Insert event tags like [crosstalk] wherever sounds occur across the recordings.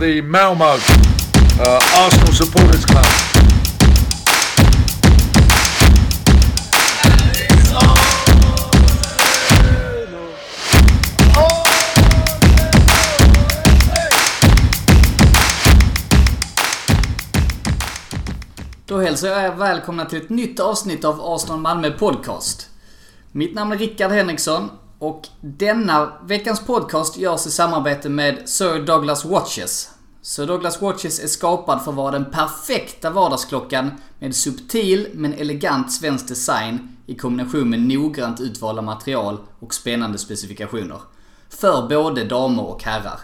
the Malmo uh, Arsenal Supporters Club. Då hälsar jag er välkomna till ett nytt avsnitt av Arsenal Malmö Podcast. Mitt namn är Rickard Henriksson och denna veckans podcast görs i samarbete med Sir Douglas Watches. Sir Douglas Watches är skapad för att vara den perfekta vardagsklockan med subtil men elegant svensk design i kombination med noggrant utvalda material och spännande specifikationer. För både damer och herrar.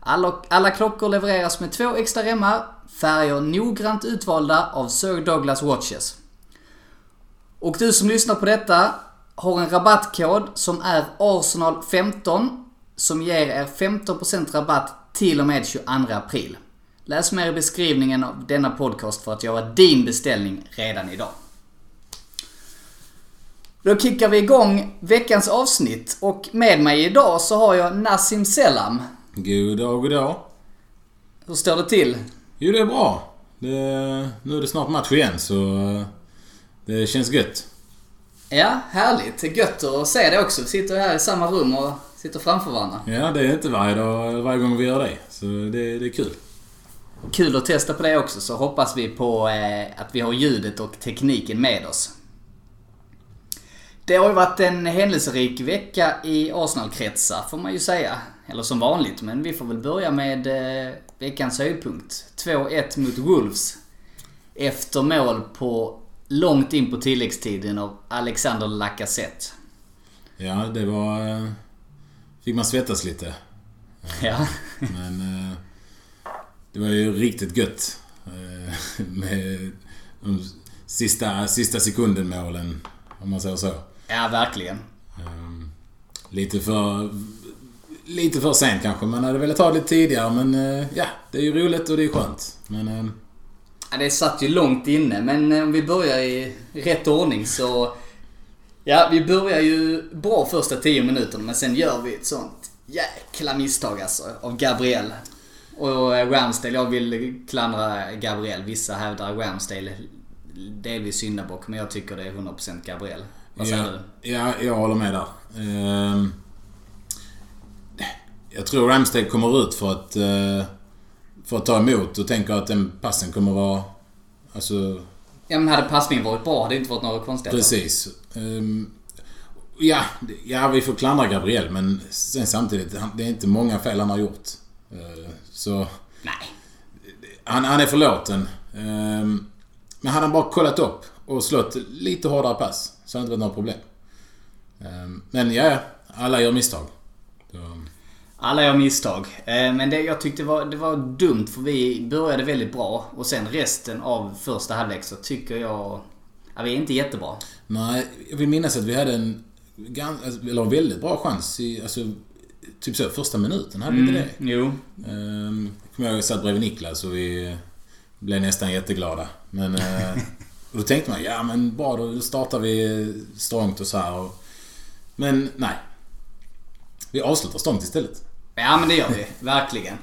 Alla, alla klockor levereras med två extra remmar, färger noggrant utvalda av Sir Douglas Watches. Och du som lyssnar på detta har en rabattkod som är Arsenal15 som ger er 15% rabatt till och med 22 april. Läs mer i beskrivningen av denna podcast för att göra din beställning redan idag. Då kickar vi igång veckans avsnitt och med mig idag så har jag Nassim Selam. God dag, god dag. Hur står det till? Jo, det är bra. Det, nu är det snart match igen så eh, det känns gött. Ja, härligt. Gött att se det också. Vi sitter här i samma rum och sitter framför varandra. Ja, det är inte varje dag, varje gång vi gör det. Så det, det är kul. Kul att testa på det också, så hoppas vi på eh, att vi har ljudet och tekniken med oss. Det har ju varit en händelserik vecka i Arsenal-kretsar, får man ju säga. Eller som vanligt, men vi får väl börja med eh, veckans höjdpunkt. 2-1 mot Wolves. Efter mål på långt in på tilläggstiden av Alexander Lacazette. Ja, det var... eh, Fick man svettas lite. [laughs] Ja. Men eh, det var ju riktigt gött. eh, [laughs] Med de sista, sista sekunden målen, om man säger så. ja, verkligen. Ehm, Lite för... Lite för sent kanske. Man hade velat ta det lite tidigare men ja, det är ju roligt och det är skönt. Men ehm, Ja, det satt ju långt inne, men eh, om vi börjar i rätt ordning så... Ja, vi börjar ju bra första 10 minuterna, men sen gör vi ett sånt jäkla misstag alltså, av Gabriel. Och eh, Ramsdale, jag vill klandra Gabriel. Vissa hävdar Ramsdale delvis syndabock, men jag tycker det är 100% Gabriel. Vad säger ja, du? ja, jag håller med där. Ehm, jag tror Ramsdale kommer ut för att, eh, för att ta emot och tänker att den passen kommer vara... Alltså, Ja, men hade passningen varit bra hade det inte varit några konstigheter. precis. Ehm, ja, ja, vi får klandra Gabriel men sen samtidigt, han- det är inte många fel han har gjort. Eh, så... Nej. Han, han är förlåten. Ehm, men hade han bara kollat upp och slått lite hårdare pass så hade det inte varit några problem. Ehm, men ja, alla gör misstag. Alla gör misstag. Eh, Men det jag tyckte var, det var dumt för vi började väldigt bra och sen resten av första halvlek så tycker jag... Ja, vi är inte jättebra. nej, jag vill minnas att vi hade en, alltså, eller en väldigt bra chans i, alltså, typ så, första minuten. Hade vi inte det? Jo. Um, kommer jag jag satt bredvid Niklas och vi blev nästan jätteglada. Men... eh, och [laughs] då tänkte man, ja men bra då startar vi strångt och så här. Och, men nej. Vi avslutar strångt istället. Ja men det gör vi. Verkligen.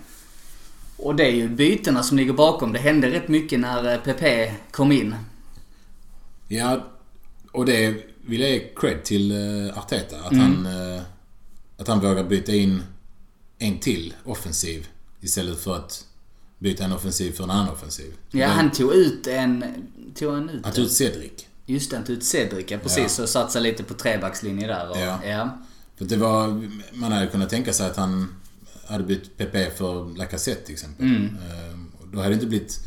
Och det är ju bytena som ligger bakom. Det hände rätt mycket när eh, PP kom in. Ja, och det vill jag ge cred till uh, Arteta. Att, Mm. han, eh, att han vågar byta in en till offensiv istället för att byta en offensiv för en annan offensiv. Ja, Men han tog ut en... Tog han ut Han tog ut Cedric. Just det, han tog ut Cedric, ja, precis. Ja. Och satsade lite på trebackslinje där. Och, Ja. ja. För det var... Man hade kunnat tänka sig att han hade bytt PP för Lacazette till exempel. Mm. Ehm, Då hade det inte blivit...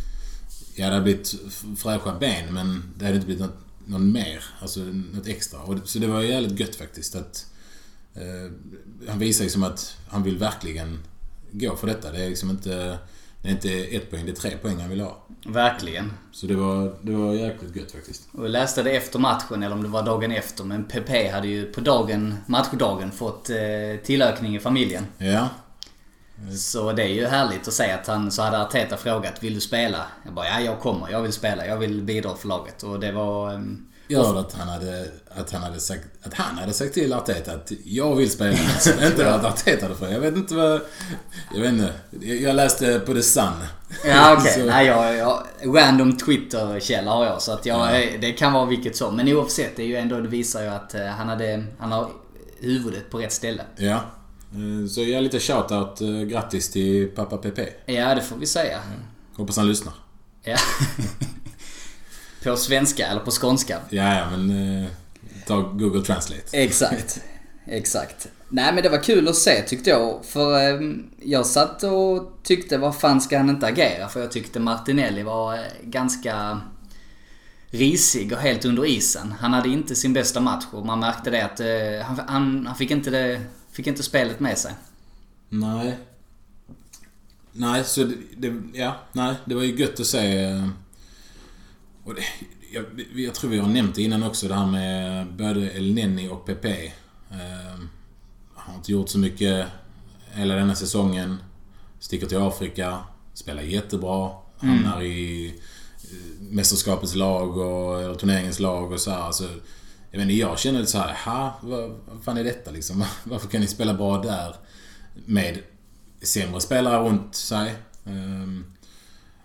Ja, det hade blivit fräscha ben men det hade inte blivit något, någon mer. Alltså något extra. Och, så det var jävligt gött faktiskt att... Eh, han visar liksom att han vill verkligen gå för detta. Det är liksom inte... Det är inte ett poäng, det är tre poäng han vill ha. Verkligen. Så det var, det var jäkligt gött faktiskt. Och jag läste det efter matchen, eller om det var dagen efter. Men PP hade ju på dagen, matchdagen fått eh, tillökning i familjen. Ja. Så det är ju härligt att säga att han, så hade Arteta frågat Vill du spela? Jag bara ja, jag kommer. Jag vill spela. Jag vill bidra för laget. Och det var... ehm, Jag hörde att han hade, att han hade sagt, att han hade sagt till Arteta att jag vill spela. [laughs] inte att Arteta hade frågat. Jag vet inte vad... Jag vet inte. Jag läste på The Sun. Ja okej. [laughs] Så- Nej jag, jag, random Twitter-källa har jag så att jag, Ja. det kan vara vilket som. Men oavsett, det är ju ändå, det visar ju att eh, han hade, han har huvudet på rätt ställe. Ja. Eh, Så jag lite shoutout. eh, Grattis till pappa Pepe. Ja det får vi säga. Hoppas han lyssnar. Ja. [laughs] på svenska eller på skånska. Ja, ja, men... eh, Ta Google Translate. Exakt. Exakt. Nej men det var kul att se tyckte jag. För eh, jag satt och tyckte vad fan ska han inte agera? För jag tyckte Martinelli var eh, ganska risig och helt under isen. Han hade inte sin bästa match och man märkte det att eh, han, han, han fick, inte det, fick inte spelet med sig. Nej. Nej, så det, det... Ja, nej. Det var ju gött att se. eh, Och det, jag, jag tror vi har nämnt det innan också, det här med både El Neni och Pepe. Eh, har inte gjort så mycket hela denna säsongen. Sticker till Afrika. Spelar jättebra. Hamnar i eh, mästerskapets lag och eller turneringens lag och så här. Alltså, jag menar, jag känner lite så här, ha, vad, fan är detta liksom? [laughs] Varför kan ni spela bra där? Med sämre spelare runt sig. Um,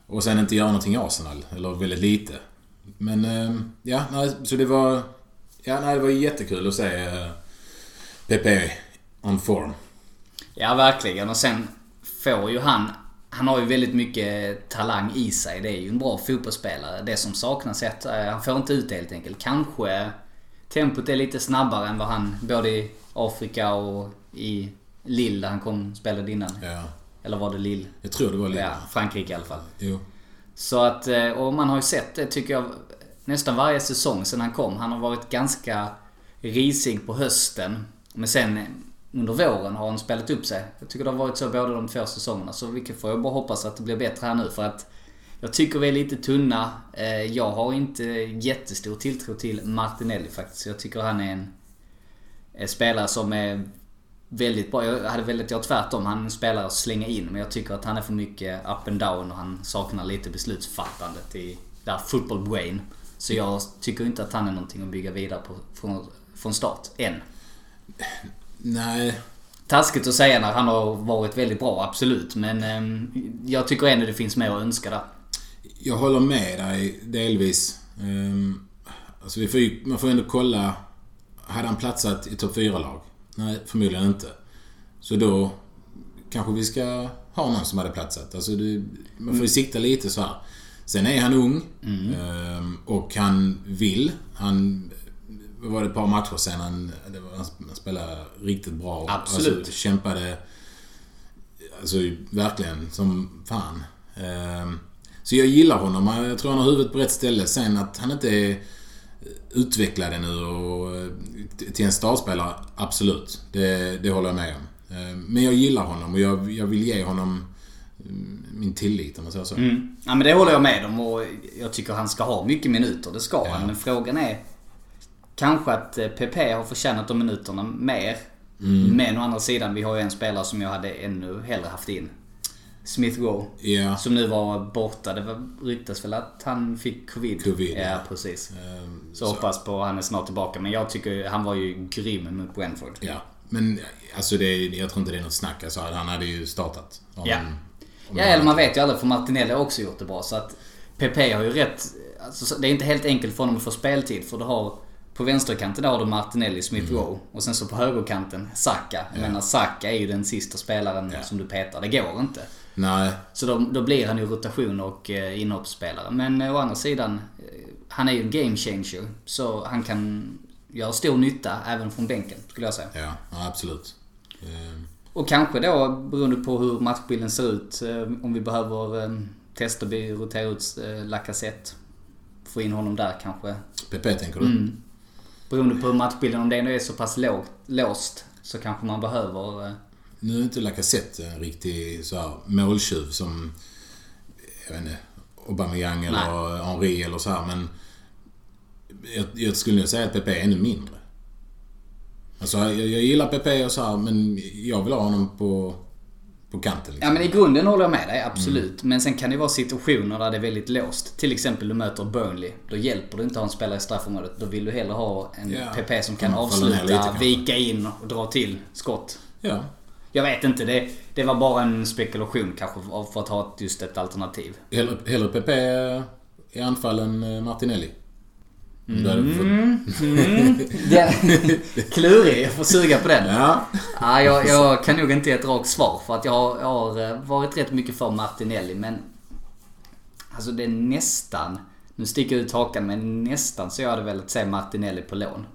och sen inte göra någonting i Arsenal. Eller väldigt lite. Men um, ja, nej, så det var... Ja, nej, det var jättekul att se uh, Pepe on form. Ja, verkligen. Och sen får ju han... Han har ju väldigt mycket talang i sig. Det är ju en bra fotbollsspelare. Det som saknas är att eh, han får inte ut det helt enkelt. Kanske tempot är lite snabbare än vad han både i Afrika och i Lille där han kom spelade innan. Ja, Eller var det Lille? jag tror det var lite. Ja, Frankrike i alla fall. Jo. Så att, eh, och man har ju sett det tycker jag nästan varje säsong sedan han kom. Han har varit ganska risig på hösten. Men sen under våren har han spelat upp sig. Jag tycker det har varit så båda de två säsongerna. Så vilket får jag bara hoppas att det blir bättre här nu för att jag tycker vi är lite tunna. Eh, Jag har inte jättestor tilltro till Martinelli faktiskt. Jag tycker han är en, en spelare som är väldigt bra. Jag hade väldigt, jag tvärtom. Han är en spelare att slänga in. Men jag tycker att han är för mycket up and down och han saknar lite beslutsfattandet i det här football brain. Så jag tycker inte att han är någonting att bygga vidare på från, från start, än. Nej. Taskigt att säga när han har varit väldigt bra, absolut. Men ehm, jag tycker ändå det finns mer att önska där. Jag håller med dig delvis. Um, alltså vi får man får ändå kolla. Hade han platsat i topp 4-lag? Nej, förmodligen inte. Så då kanske vi ska ha någon som hade platsat. Alltså det, man får ju sikta lite så här. Sen är han ung. ehm, och han vill. Han... Var det ett par matcher sen han, var, han spelade riktigt bra. Absolut. Alltså, kämpade... Alltså verkligen som fan. Ehm, så jag gillar honom. Jag tror han har huvudet på rätt ställe. Sen att han inte är utvecklad ännu och eh, till en startspelare, absolut. Det, det håller jag med om. Ehm, Men jag gillar honom och jag, jag vill ge honom mm, min tillit om man säger så. Mm. Ja men det håller jag med om och jag tycker han ska ha mycket minuter. Det ska Ja. han. Men frågan är kanske att eh, PP har förtjänat de minuterna mer. Men å andra sidan, vi har ju en spelare som jag hade ännu hellre haft in. Smith Rowe. Ja. Som nu var borta. Det var, ryktas väl att han fick covid. Covid, ja. ja. precis. Ehm, Så, hoppas på att han är snart tillbaka. Men jag tycker han var ju grym mot Brentford. Ja. Men alltså det, jag tror inte det är något snack. Alltså, han hade ju startat. Om, Ja. om Ja, eller man vet ju aldrig för Martinelli har också gjort det bra. Så att PP har ju rätt... Alltså, så- det är inte helt enkelt för honom att få speltid. För du har... På vänsterkanten där har du Martinelli, Smith Rowe. Och sen så på högerkanten, Saka. Jag menar, Saka är ju den sista spelaren Ja. som du petar. Det går inte. Nej. Så då, då blir han ju rotation och eh, inhoppsspelare. Men eh, å andra sidan, eh, han är ju en game changer. Så han kan göra stor nytta även från bänken, skulle jag säga. Ja, ja absolut. Ehm, Och kanske då beroende på hur matchbilden ser ut. eh, Om vi behöver eh, testa att rotera ut eh, Lacazette. Få in honom där kanske. PP tänker du? Mm. Beroende på hur matchbilden, om det ändå är så pass låst. Så kanske man behöver... Nu är inte Lacazette en riktig så här, måltjuv som... Jag vet inte. Aubameyang eller Henri eller så här, men... Jag, jag skulle nog säga att PP är ännu mindre. Alltså jag, jag gillar PP och så här, men jag vill ha honom på... på kanten. Ja Liksom. men i grunden håller jag med dig, absolut. Men sen kan det vara situationer där det är väldigt låst. Till exempel du möter Burnley. Då hjälper det inte att ha en spelare i straffområdet. Då vill du hellre ha en Ja. PP som kan Ja, lite avsluta, kanske. vika in och dra till skott. Ja. Jag vet inte, det, det var bara en spekulation kanske för att ha just ett alternativ. Hellre, hellre PP i anfall än eh, Martinelli. Fått- [laughs] Den, klurig, jag får suga på den. Ja. Ja, jag, jag kan nog inte ge ett rakt svar för att jag har, jag har eh, varit rätt mycket för Martinelli men... Alltså det är nästan... Nu sticker jag ut hakan men nästan så jag hade velat se Martinelli på lån.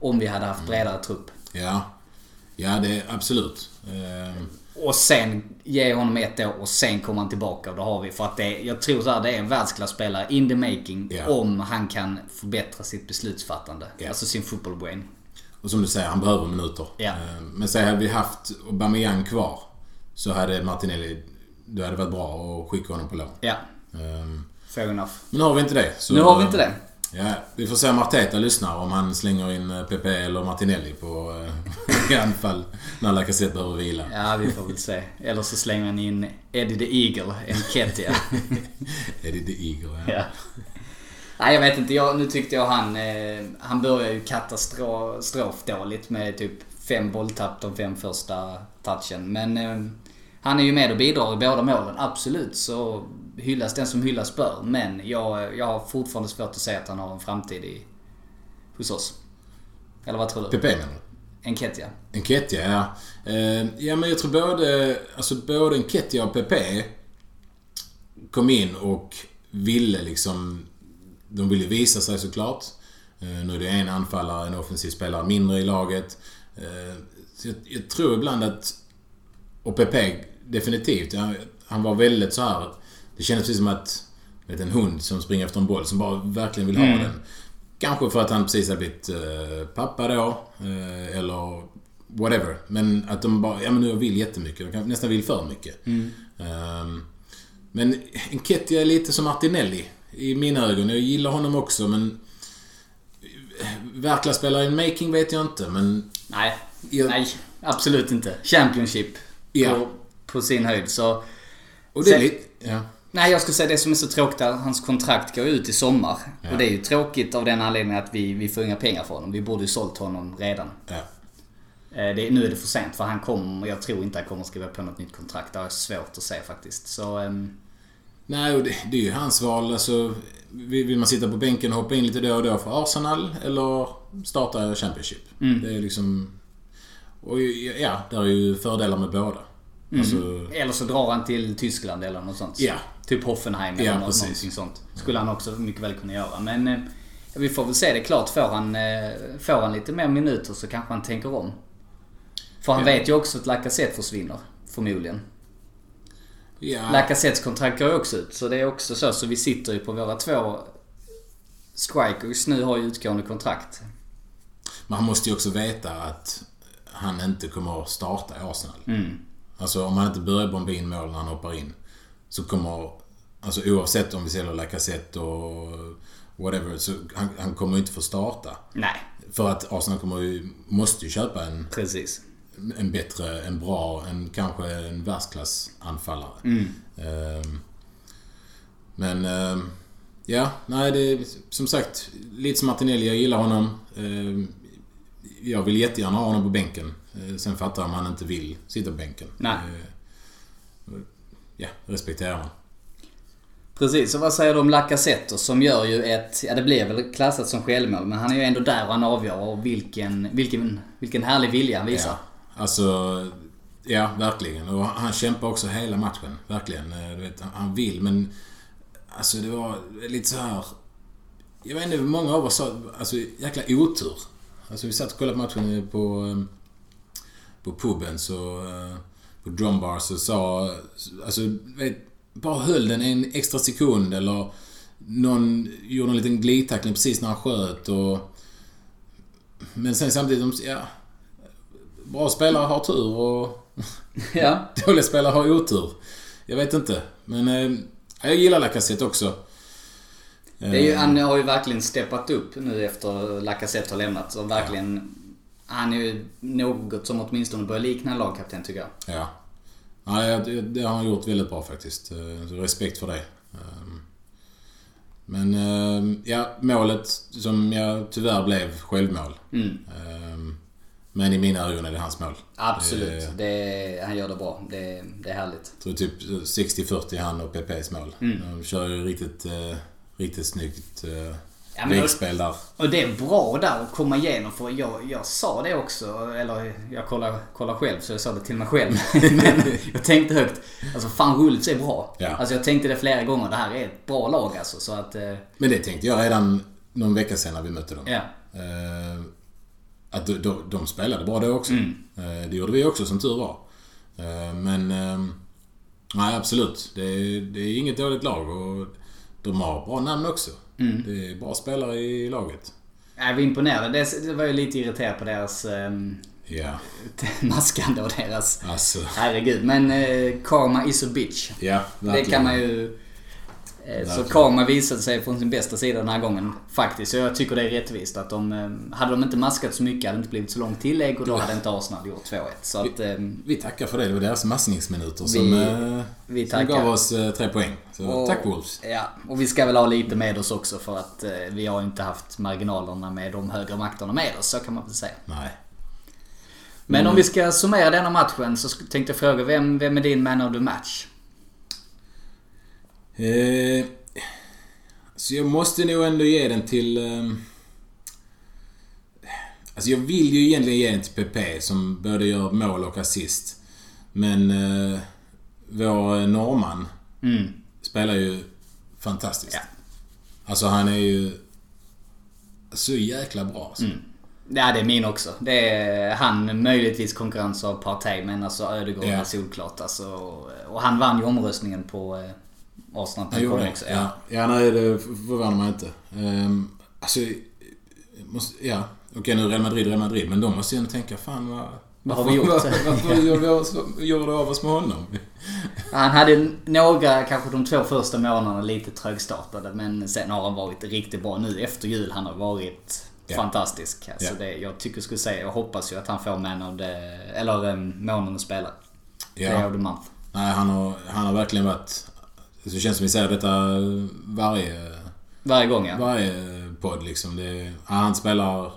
Om vi hade haft bredare trupp. Ja. Ja, det är absolut. Eh, Och sen ge honom ett år och sen kommer han tillbaka och då har vi. För att det, jag tror så här, det är en världsklasspelare in the making Ja. om han kan förbättra sitt beslutsfattande. Ja. Alltså sin football brain. Och som du säger, han behöver minuter. Eh, Men säg hade vi haft Aubameyang kvar så hade Martinelli... Det hade varit bra att skicka honom på lån. Ja, Eh, fair enough. Men nu har vi inte det. Nu har vi inte det. Ja, vi får se om Arteta lyssnar om han slänger in eh, PP eller Martinelli på eh, [laughs] i anfall när Lacazette behöver vila. Ja, vi får väl se. Eller så slänger han in Eddie the Eagle, Enketia. [laughs] Eddie the Eagle, ja. ja. Nej, jag vet inte. Jag, nu tyckte jag han... Eh, han börjar ju katastrofdåligt med typ fem bolltapp de fem första touchen. Men eh, han är ju med och bidrar i båda målen, absolut. Så hyllas den som hyllas bör. Men jag, jag har fortfarande svårt att säga att han har en framtid i, hos oss. Eller vad tror du? PP menar du? Enketia. Enketia, ja. Eh, ja, men jag tror både, alltså både Enketia och PP kom in och ville liksom... De ville visa sig såklart. Eh, nu är det en anfallare, en offensiv spelare mindre i laget. Eh, så jag, jag tror ibland att... Och PP, definitivt. Han var väldigt så här. Det kändes precis som att... Vet, en hund som springer efter en boll, som bara verkligen vill ha den. Kanske för att han precis har blivit eh, pappa då. Eh, eller whatever. Men att de bara, ja men nu jag vill jättemycket. De kanske nästan vill för mycket. Ehm, men Enketia är lite som Martinelli i mina ögon. Jag gillar honom också men... Verkliga spelare in making vet jag inte men... Nej, Jag- nej. Absolut inte. Championship. Ja. På, på sin höjd. Så... Och det är lite... Ja. Nej, jag skulle säga det som är så tråkigt är att hans kontrakt går ut i sommar. Ja. Och det är ju tråkigt av den anledningen att vi, vi får inga pengar för honom. Vi borde ju sålt honom redan. ja. Eh, Det, nu är det för sent för han kommer, jag tror inte han kommer skriva på något nytt kontrakt. Det jag svårt att se faktiskt. Så... ehm, Nej, och det, det är ju hans val. Alltså, vill man sitta på bänken och hoppa in lite då och då för Arsenal eller starta Championship? Det är liksom... Och ja, där är ju fördelar med båda. Alltså, Eller så drar han till Tyskland eller något sånt. Ja. Typ Hoffenheim eller Ja, något, någonting sånt. Skulle han också mycket väl kunna göra. Men eh, vi får väl se det klart. Får han, eh, får han lite mer minuter så kanske han tänker om. För han Ja. vet ju också att Lacazette försvinner. Förmodligen. ja, Lacazettes kontrakt går ju också ut. Så det är också så. Så vi sitter ju på våra två strikers nu har ju utgående kontrakt. Men han måste ju också veta att han inte kommer att starta i Arsenal. Mm. Alltså om han inte börjar bomba in mål när han hoppar in. Så kommer... Alltså oavsett om vi säljer Lacazette och whatever. Så han, han kommer ju inte få starta. Nej, För att Arsenal kommer ju, måste ju köpa en, precis. en bättre, en bra, en kanske en världsklassanfallare. Mm. Ehm, men... ehm, ja, nej det är som sagt lite som Martinelli. Jag gillar honom. Ehm, jag vill jättegärna ha honom på bänken. Sen fattar jag om han inte vill sitta på bänken. Nej. Eh, ja, respekterar man. Precis, och vad säger du om Lacazette som gör ju ett, ja det blev väl klassat som självmål, men han är ju ändå där och han avgör och vilken, vilken, vilken härlig vilja han visar. Ja, alltså... Ja, verkligen. Och han kämpar också hela matchen. Verkligen. Eh, Du vet, han- vill, men... Alltså det var lite så här... Jag vet inte, många av oss sa... Alltså jäkla otur. Alltså vi satt och kollade på matchen på... eh, På puben så... eh, På Drumbar så sa... Alltså, vet, bara höll den en extra sekund eller... Någon gjorde en liten glidtackling precis när han sköt och... Men sen samtidigt, ja... Bra spelare har tur och [laughs] Ja. [laughs] dåliga spelare har otur. Jag vet inte. Men eh, jag gillar Lacazette också. Det är ju, han har ju verkligen steppat upp nu efter Lacazette har lämnat och verkligen... Han är ju något som åtminstone börjar likna en lagkapten tycker jag. Ja. Ja, det, det har han gjort väldigt bra faktiskt. Eh, respekt för det. Ehm, Men ehm, ja, målet som jag tyvärr blev självmål. Mm. Ehm, Men i mina ögon är det hans mål. Absolut. Eh, Det, han gör det bra. Det, det är härligt. Jag tror typ 60-40 han och PPs mål. De kör ju riktigt, eh, riktigt snyggt eh, Ja, men- vägspel där. Och det är bra där att komma igenom för jag, jag sa det också, eller jag kollar, kollar själv så jag sa det till mig själv. [laughs] Men jag tänkte högt. Alltså fan Rulls är bra. Ja. Alltså jag tänkte det flera gånger. Det här är ett bra lag alltså. Så att... eh, Men det tänkte jag redan någon vecka sen när vi mötte dem. Ja. Eh, att de, de, de spelade bra då också. Mm. Eh, det gjorde vi också som tur var. Eh, men... Eh, nej, absolut. Det, är- det är inget dåligt lag och de har bra namn också. Mm. Det är bra spelare i laget. Jag var imponerad. Det, var ju lite irriterad på deras um, Ja, [laughs] maskande och deras... alltså. Herregud. Men eh, karma is a bitch. Ja, Det kan man ju... eh, Så karma visade sig från sin bästa sida den här gången. Faktiskt. Så jag tycker det är rättvist att de... eh, Hade de inte maskat så mycket hade det inte blivit så långt tillägg och då hade inte Arsenal gjort 2-1. Så att... eh, Vi tackar för det. Det var deras maskningsminuter Vi- som, eh, vi som gav oss eh, tre poäng. Så och- tack Wolves. Ja, och vi ska väl ha lite med oss också för att eh, vi har inte haft marginalerna med de högre makterna med oss. Så kan man väl säga. Nej. Men Mm. om vi ska summera denna matchen så tänkte jag fråga vem, vem är din man of the match? Eh, så jag måste nog ändå ge den till... Eh, alltså jag vill ju egentligen ge den till PP som både gör mål och assist. Men eh, vår eh, norrman Mm. spelar ju fantastiskt. Ja. Alltså han är ju så jäkla bra. Alltså. Mm. Ja, det är min också. Det är han möjligtvis konkurrens av Partey men alltså Ödegård Ja. solklart alltså. Och han vann ju omröstningen på gjorde det. också. Ja. ja, nej det förvånar mig inte. Um, alltså, måste, ja. Okej nu Real Madrid, Real Madrid. Men då måste jag ändå tänka, fan vad... Vad har vi gjort? [laughs] Vad gör vi det av oss med honom? Han hade några, kanske de två första månaderna lite trögstartade men sen har han varit riktigt bra nu efter jul. Han har varit Ja. fantastisk. Alltså Ja. det, jag tycker skulle säga, jag hoppas ju att han får man of the, eller um, månaden att spela. Ja. of the month. Nej, han har, han har verkligen varit... Det känns som vi säger detta varje, Varje gång ja. varje podd liksom. Det, ja, han spelar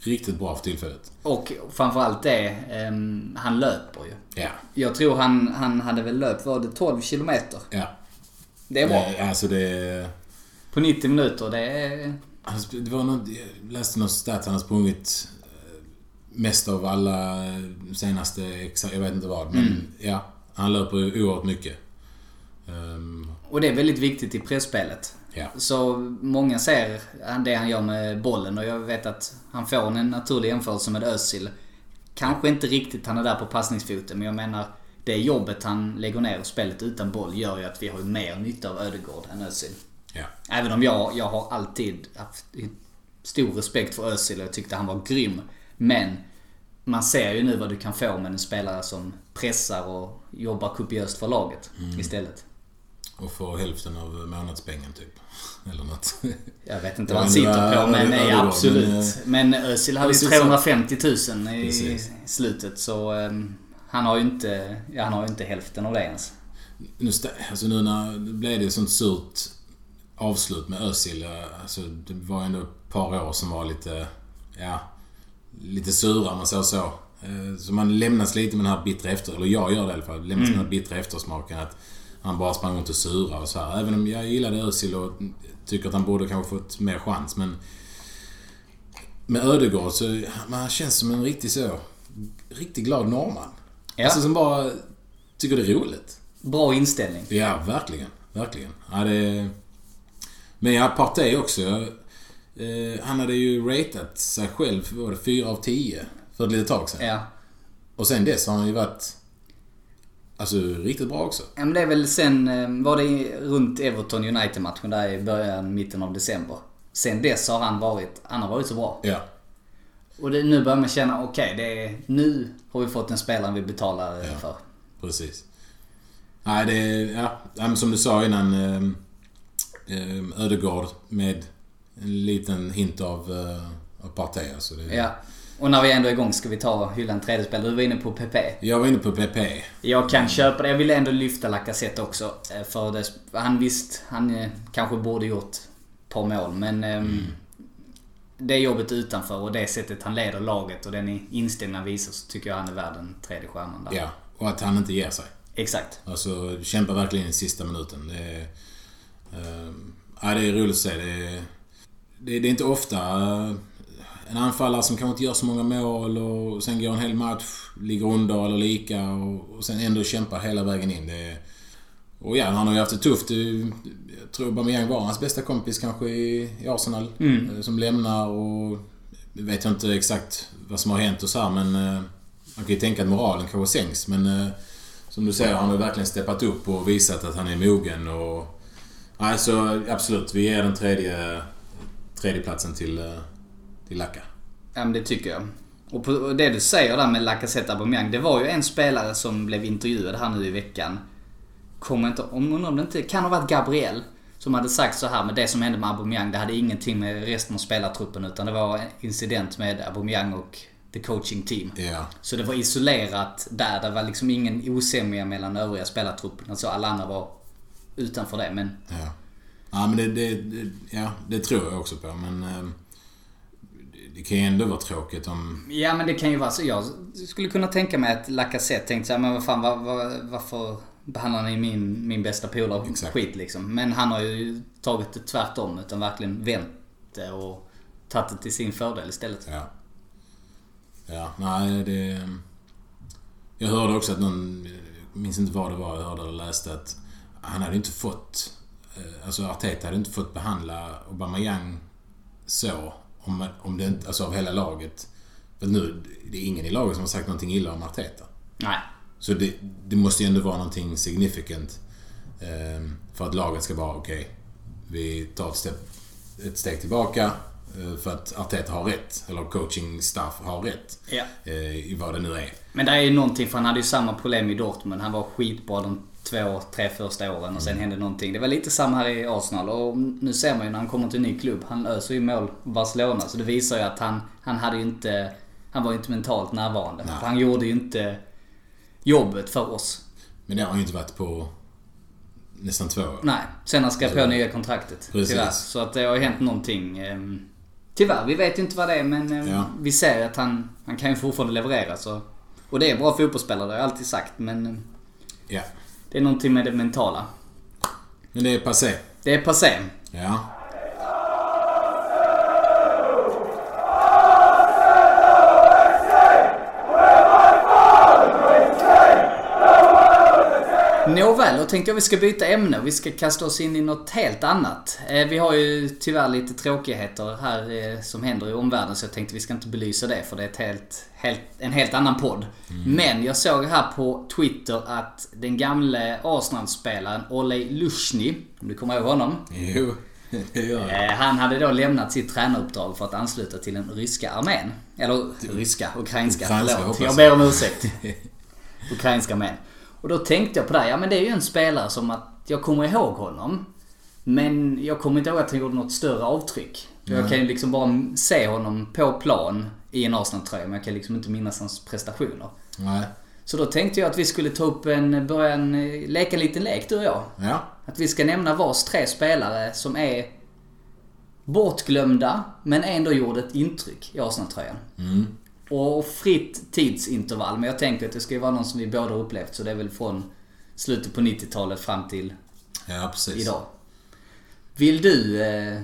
riktigt bra för tillfället. Och framförallt det, ehm, han löper ju. Ja. Jag tror han, han hade väl löpt, var det 12 kilometer? Ja. Det är bra. Det, alltså det... På 90 minuter, det är... Han sp- Det var något, jag läste någon stat han har sprungit eh, mest av alla senaste, exa- jag vet inte vad. Men ja, han löper oerhört mycket. Ehm, Och det är väldigt viktigt i pressspelet. ja. Så många ser det han gör med bollen och jag vet att han får en naturlig jämförelse med Özil. Kanske inte riktigt han är där på passningsfoten men jag menar det jobbet han lägger ner och spelet utan boll gör ju att vi har mer nytta av Ödegård än Özil. Ja. Även om jag, jag har alltid haft stor respekt för Özil och jag tyckte han var grym. Men man ser ju nu vad du kan få med en spelare som pressar och jobbar kopiöst för laget istället. Och få hälften av månadspengen typ. [laughs] Eller något. Jag vet inte vad han sitter på men vad- nej, absolut. Men Özil hade ju Özil sa- 350 000 i Precis. slutet så um, han har ju inte, ja, han har inte hälften av det ens. Nu, alltså nu när det blev det sånt surt avslut med Özil. eh, Alltså det var ändå ett par år som var lite, ja, lite sura om man säger så. Eh, Så man lämnas lite med den här bittra efter, eller jag gör det i alla fall, lämnas med den här bittra eftersmaken att han bara sprang runt och sura och så här. Även om jag gillade Özil och tycker att han borde kanske fått mer chans men med Ödegård så man känns som en riktig så, riktigt glad norrman. Ja. Alltså som bara tycker det är roligt. Bra inställning. Ja, verkligen. Verkligen. Ja, det... Men ja, Partey också. Eh, han hade ju ratat sig själv, var det, 4 av 10 för ett litet tag sedan. Ja. Och sen dess har han ju varit... Alltså riktigt bra också. Ja men det är väl sen, eh, var det runt Everton United-matchen där i början, mitten av december. Sen dess har han varit, han har varit så bra. Ja. Och det, nu börjar man känna, okej, det är, nu har vi fått en spelare vi betalar eh, Ja. för. Precis. Nej, det är... Ja, som du sa innan. Eh, eh, Ödegård med en liten hint av, eh, av Partey. Alltså det, Ja. Och när vi ändå är igång ska vi ta hylla en tredje spelare. Du var inne på PP. Jag var inne på PP. Jag kan köpa det. Jag ville ändå lyfta Lacazette också. eh, För det, han visst, han eh, kanske borde gjort ett par mål. Men ehm, det jobbet utanför och det sättet han leder laget och den inställningen han visar så tycker jag han är värd den tredje stjärnan där. Ja, och att han inte ger sig. Exakt. Alltså, kämpar verkligen i sista minuten. Det är, ja, det är roligt att se. Det är, det, det är inte ofta en anfallare som kanske inte gör så många mål och sen går en hel match, ligger under eller lika och, och sen ändå kämpar hela vägen in. Det och ja, han har ju haft det tufft. Jag tror Aubameyang var hans bästa kompis kanske i, i Arsenal. Mm. eh, Som lämnar och... Jag vet jag inte exakt vad som har hänt och så här, men... eh, Man kan ju tänka att moralen kanske sänks men... eh, Som du säger, han har verkligen steppat upp och visat att han är mogen och... Alltså absolut, vi ger den tredje, tredje platsen till, till Lacka. Ja men det tycker jag. Och på det du säger där med Lacazette Aubameyang. Det var ju en spelare som blev intervjuad här nu i veckan. Kommer inte, om undrar om det inte kan ha varit Gabriel. Som hade sagt så här med det som hände med Aubameyang. Det hade ingenting med resten av spelartruppen utan det var en incident med Aubameyang och the coaching team. Ja. Så det var isolerat där. Det var liksom ingen osämja mellan övriga spelartruppen. Alltså alla andra var utanför det. Men Ja. Ja men det, det, det, ja, det tror jag också på men... eh, det- kan ju ändå vara tråkigt om... Ja men det kan ju vara så. Jag skulle kunna tänka mig att Lacazette tänkte såhär, men vad fan var, var, varför behandlar ni min, min bästa polare skit liksom? Men han har ju tagit det tvärtom utan verkligen vänt det och tagit det till sin fördel istället. Ja. Ja, nej det... Jag hörde också att någon... Jag minns inte vad det var jag hörde eller läste att han hade inte fått... eh, Alltså Arteta hade inte fått behandla Aubameyang så om, om det inte... Alltså av hela laget. För nu, det är ingen i laget som har sagt någonting illa om Arteta. Nej. Så det, det måste ju ändå vara någonting significant eh, för att laget ska vara okej. vi tar ett, steg, ett steg tillbaka eh, för att Arteta har rätt. Eller coaching staff har rätt. Ja. eh, I vad det nu är. Men det är ju någonting, för han hade ju samma problem i Dortmund. Han var skitbra de två, tre första åren och sen hände någonting. Det var lite samma här i Arsenal och nu ser man ju när han kommer till en ny klubb. Han öser ju mål Barcelona. Så det visar ju att han, han hade ju inte... Han var ju inte mentalt närvarande. Nej. Han gjorde ju inte jobbet för oss. Men det har han ju inte varit på nästan två år. Nej, sen han skrev på nya kontraktet. Precis. Tyvärr. Så att det har ju hänt någonting. ehm, Tyvärr, vi vet ju inte vad det är men ehm, Ja. vi ser att han, han kan ju fortfarande leverera. Så. Och det är bra fotbollsspelare, det har jag alltid sagt. Men ehm, Ja. Det är någonting med det mentala. Men det är passé. Det är passé. Ja. Nåväl, då tänkte jag vi ska byta ämne. Vi ska kasta oss in i något helt annat. Eh, Vi har ju tyvärr lite tråkigheter här eh, som händer i omvärlden så jag tänkte vi ska inte belysa det för det är helt, helt, en helt annan podd. Men jag såg här på Twitter att den gamle Arsenal-spelaren Olej Lushny, om du kommer ihåg honom? Jo. Eh, Han hade då lämnat sitt tränaruppdrag för att ansluta till den ryska armén. Eller ryska, ukrainska, Ukrainska, förlåt. jag. ber om ursäkt. [laughs] ukrainska armén. Och då tänkte jag på det ja men det är ju en spelare som att jag kommer ihåg honom. Men jag kommer inte ihåg att han gjorde något större avtryck. För Jag kan ju liksom bara se honom på plan i en Arsenal-tröja men jag kan liksom inte minnas hans prestationer. Nej. Så då tänkte jag att vi skulle ta upp en, börja en, leka en liten lek du och jag. Ja. Att vi ska nämna vars tre spelare som är bortglömda men ändå gjorde ett intryck i Arsenal-tröjan. Mm. Och fritt tidsintervall. Men jag tänker att det ska ju vara någon som vi båda upplevt. Så det är väl från slutet på 90-talet fram till Ja, precis. idag. Vill du... Eh...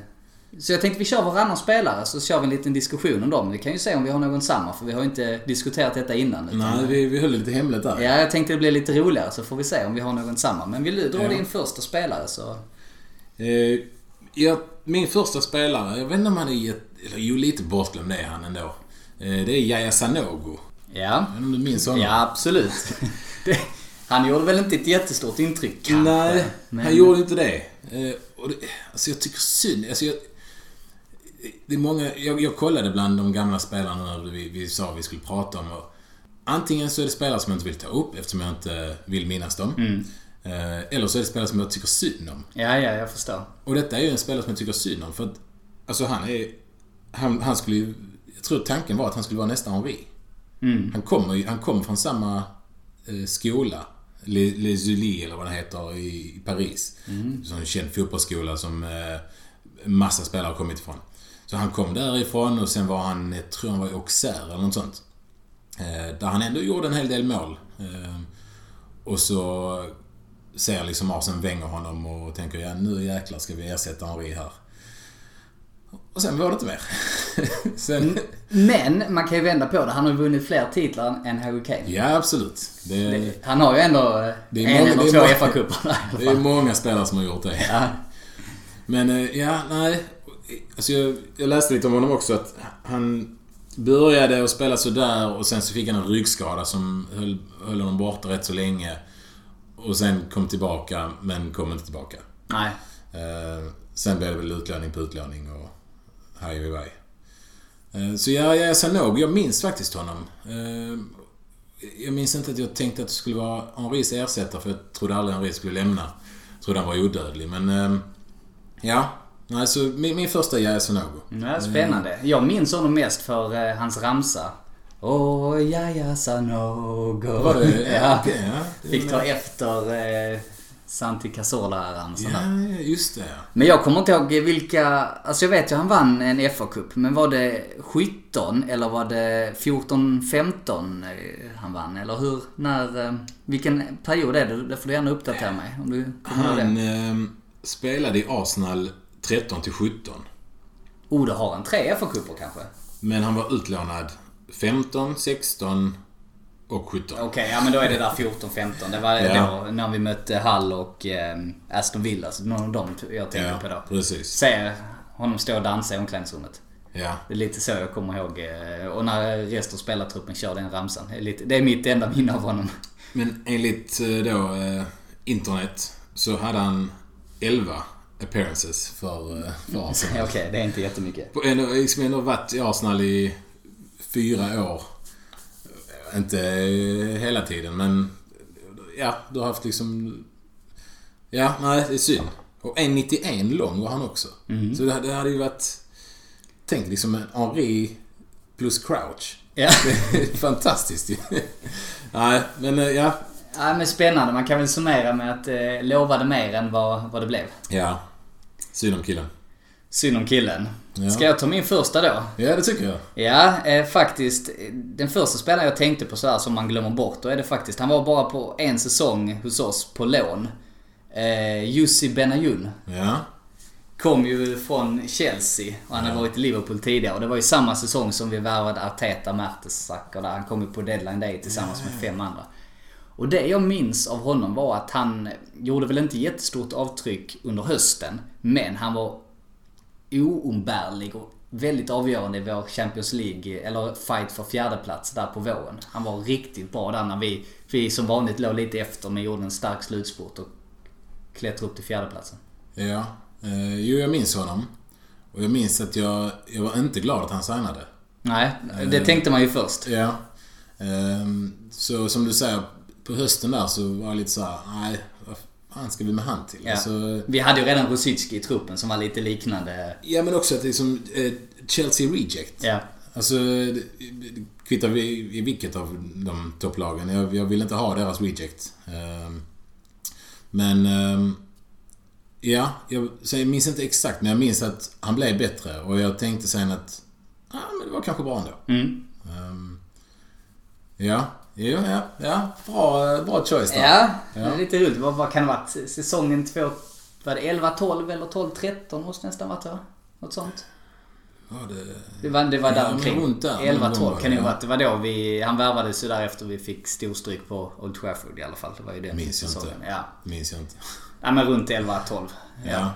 Så jag tänkte vi kör varannan spelare så kör vi en liten diskussion om dem. Vi kan ju se om vi har någon samma för vi har ju inte diskuterat detta innan. Nej, vi, vi höll det lite hemligt där. Ja, jag tänkte det blir lite roligare så får vi se om vi har någon samma. Men vill du dra Ja. din första spelare så... Eh, ja, min första spelare, jag vet inte om han är. Eller jo, lite bortglömd är han ändå. Eh, det är Yahya Sanogo. Ja. Om du minns honom? Ja, absolut. [laughs] Det, han gjorde väl inte ett jättestort intryck kanske. Nej, men- han gjorde inte det. Eh, och det alltså jag tycker synd. Alltså jag, det är många, jag, jag kollade bland de gamla spelarna när vi, vi sa vi skulle prata om. Och antingen så är det spelare som jag inte vill ta upp eftersom jag inte vill minnas dem. Mm. Eh, eller så är det spelare som jag tycker synd om. Ja, ja, jag förstår. Och detta är ju en spelare som jag tycker synd om för att... Alltså han är... Han, han skulle ju Jag tror tanken var att han skulle vara nästa Henri. Mm. Han kommer han kom från samma eh, skola. Les, Les Ulis eller vad det heter i, Paris. Mm. Så en känd fotbollsskola som eh, massa spelare har kommit ifrån. Så han kom därifrån och sen var han, jag tror han var i Auxerre eller något sånt. Eh, där han ändå gjorde en hel del mål. Och så ser liksom Arsen Wenger honom och tänker ja nu jäklar ska vi ersätta Henri här. Och sen var det inte mer. [laughs] sen, Men man kan ju vända på det. Han har ju vunnit fler titlar än Harry Kane. ja absolut. Det, Han har ju ändå Det är en många- eller det två många- FA-cuper där i alla det är många spelare som har gjort det. Ja. Men eh, ja, nej. Alltså jag, jag läste lite om honom också att han började att spela sådär och sen så fick han en ryggskada som höll, höll honom borta rätt så länge. Och sen kom tillbaka, men kom inte tillbaka. Nej. Eh, sen blev det väl utlåning på utlåning och hej. Eh, så ja, jag sen nog. Jag minns faktiskt honom. Eh, jag minns inte att jag tänkte att det skulle vara Henris ersättare för jag trodde aldrig Henri skulle lämna. Jag trodde han var odödlig, men... eh, ja. Nej, så min, min första Jaja Sonogo. Ja, spännande. Jag minns honom mest för hans ramsa. Åh, ja, ja, Sanogo. Var det? [laughs] ja. ja. Fick ta efter Santi Cazorla-ramsan där. Ja, just det. Men jag kommer inte ihåg vilka... Alltså jag vet ju han vann en FA-cup. Men var det 17 eller var det 14-15 eh, han vann? Eller hur? När... eh, Vilken period är det? Det får du gärna uppdatera mig om du kommer ihåg Han det. eh, spelade i Arsenal 13 till 17. Oh, då har han tre FA-cuper kanske? Men han var utlånad 15, 16 och 17. Okej, ja men då är det där 14-15. Det var Ja. då när vi mötte Hull och eh, Aston Villa. Så någon av dem jag tänkte Ja, på då. precis. Se honom stå och dansa i omklädningsrummet. Ja. Det är lite så jag kommer ihåg. eh, Och när resten av spelartruppen kör den ramsan. Det är, lite, det är mitt enda minne av honom. Men enligt eh, då eh, internet så hade han 11 appearances för, för Arsenal. [laughs] Okej, det är inte jättemycket. På liksom ändå varit i Arsenal i fyra år. Inte hela tiden men... Ja, du har haft liksom... Ja, nej det är synd. Och 1,91 lång var han också. Så det, det hade ju varit... Tänk liksom en Henri plus Crouch. Ja. [laughs] Fantastiskt ju. Nej, men eh, ja. ja, men spännande. Man kan väl summera med att eh, lovade mer än vad, vad det blev. Ja. Synd om killen. Synd om killen. Ja. Ska jag ta min första då? Ja, det tycker jag. Ja, eh, faktiskt. Den första spelaren jag tänkte på så här som man glömmer bort, då är det faktiskt, han var bara på en säsong hos oss på lån. Eh, Jussi Benayoun. Ja. Kom ju från Chelsea och han hade varit i Liverpool tidigare. Och det var ju samma säsong som vi värvade Arteta Mertesacker där. Han kom ju på deadline day tillsammans med fem andra. Och det jag minns av honom var att han gjorde väl inte jättestort avtryck under hösten. Men han var oumbärlig och väldigt avgörande i vår Champions League, eller fight för fjärdeplats där på våren. Han var riktigt bra där när vi, vi som vanligt låg lite efter men gjorde en stark slutspurt och klättrade upp till fjärdeplatsen. Ja. Eh, jo, jag minns honom. Och jag minns att jag, jag var inte glad att han signade. Nej, det tänkte man ju först. Ja. Ehm, så som du säger, på hösten där så var jag lite så här, nej, fan ska vi med han till? Ja. Alltså, Vi hade ju redan Rosicki i truppen som var lite liknande. ja, men också att det är som eh, Chelsea Reject. Ja. Alltså, kvittar vi i vilket av de topplagen. Jag, jag vill inte ha deras reject. Ehm, men... ehm, ja, jag, så jag minns inte exakt, men jag minns att han blev bättre. Och jag tänkte sen att... Ja, men det var kanske bra ändå. Mm. Ehm, ja, ja, ja, ja. Bra, bra choice där. Ja, Ja. det är lite roligt. Vad, vad kan det ha varit? Säsongen två... Var det 11-12 eller 12-13 måste nästan varit va? Något sånt. Var det... Det var, det var Ja, där men omkring. runt där någon gång 11-12 var det, kan det ju ja. varit. Det var då vi... Han värvades ju där efter vi fick storstryk på Old Trafford i alla fall. Det var ju den Minns jag säsongen. inte. Ja. Minns jag inte. ja, men runt 11-12. Ja.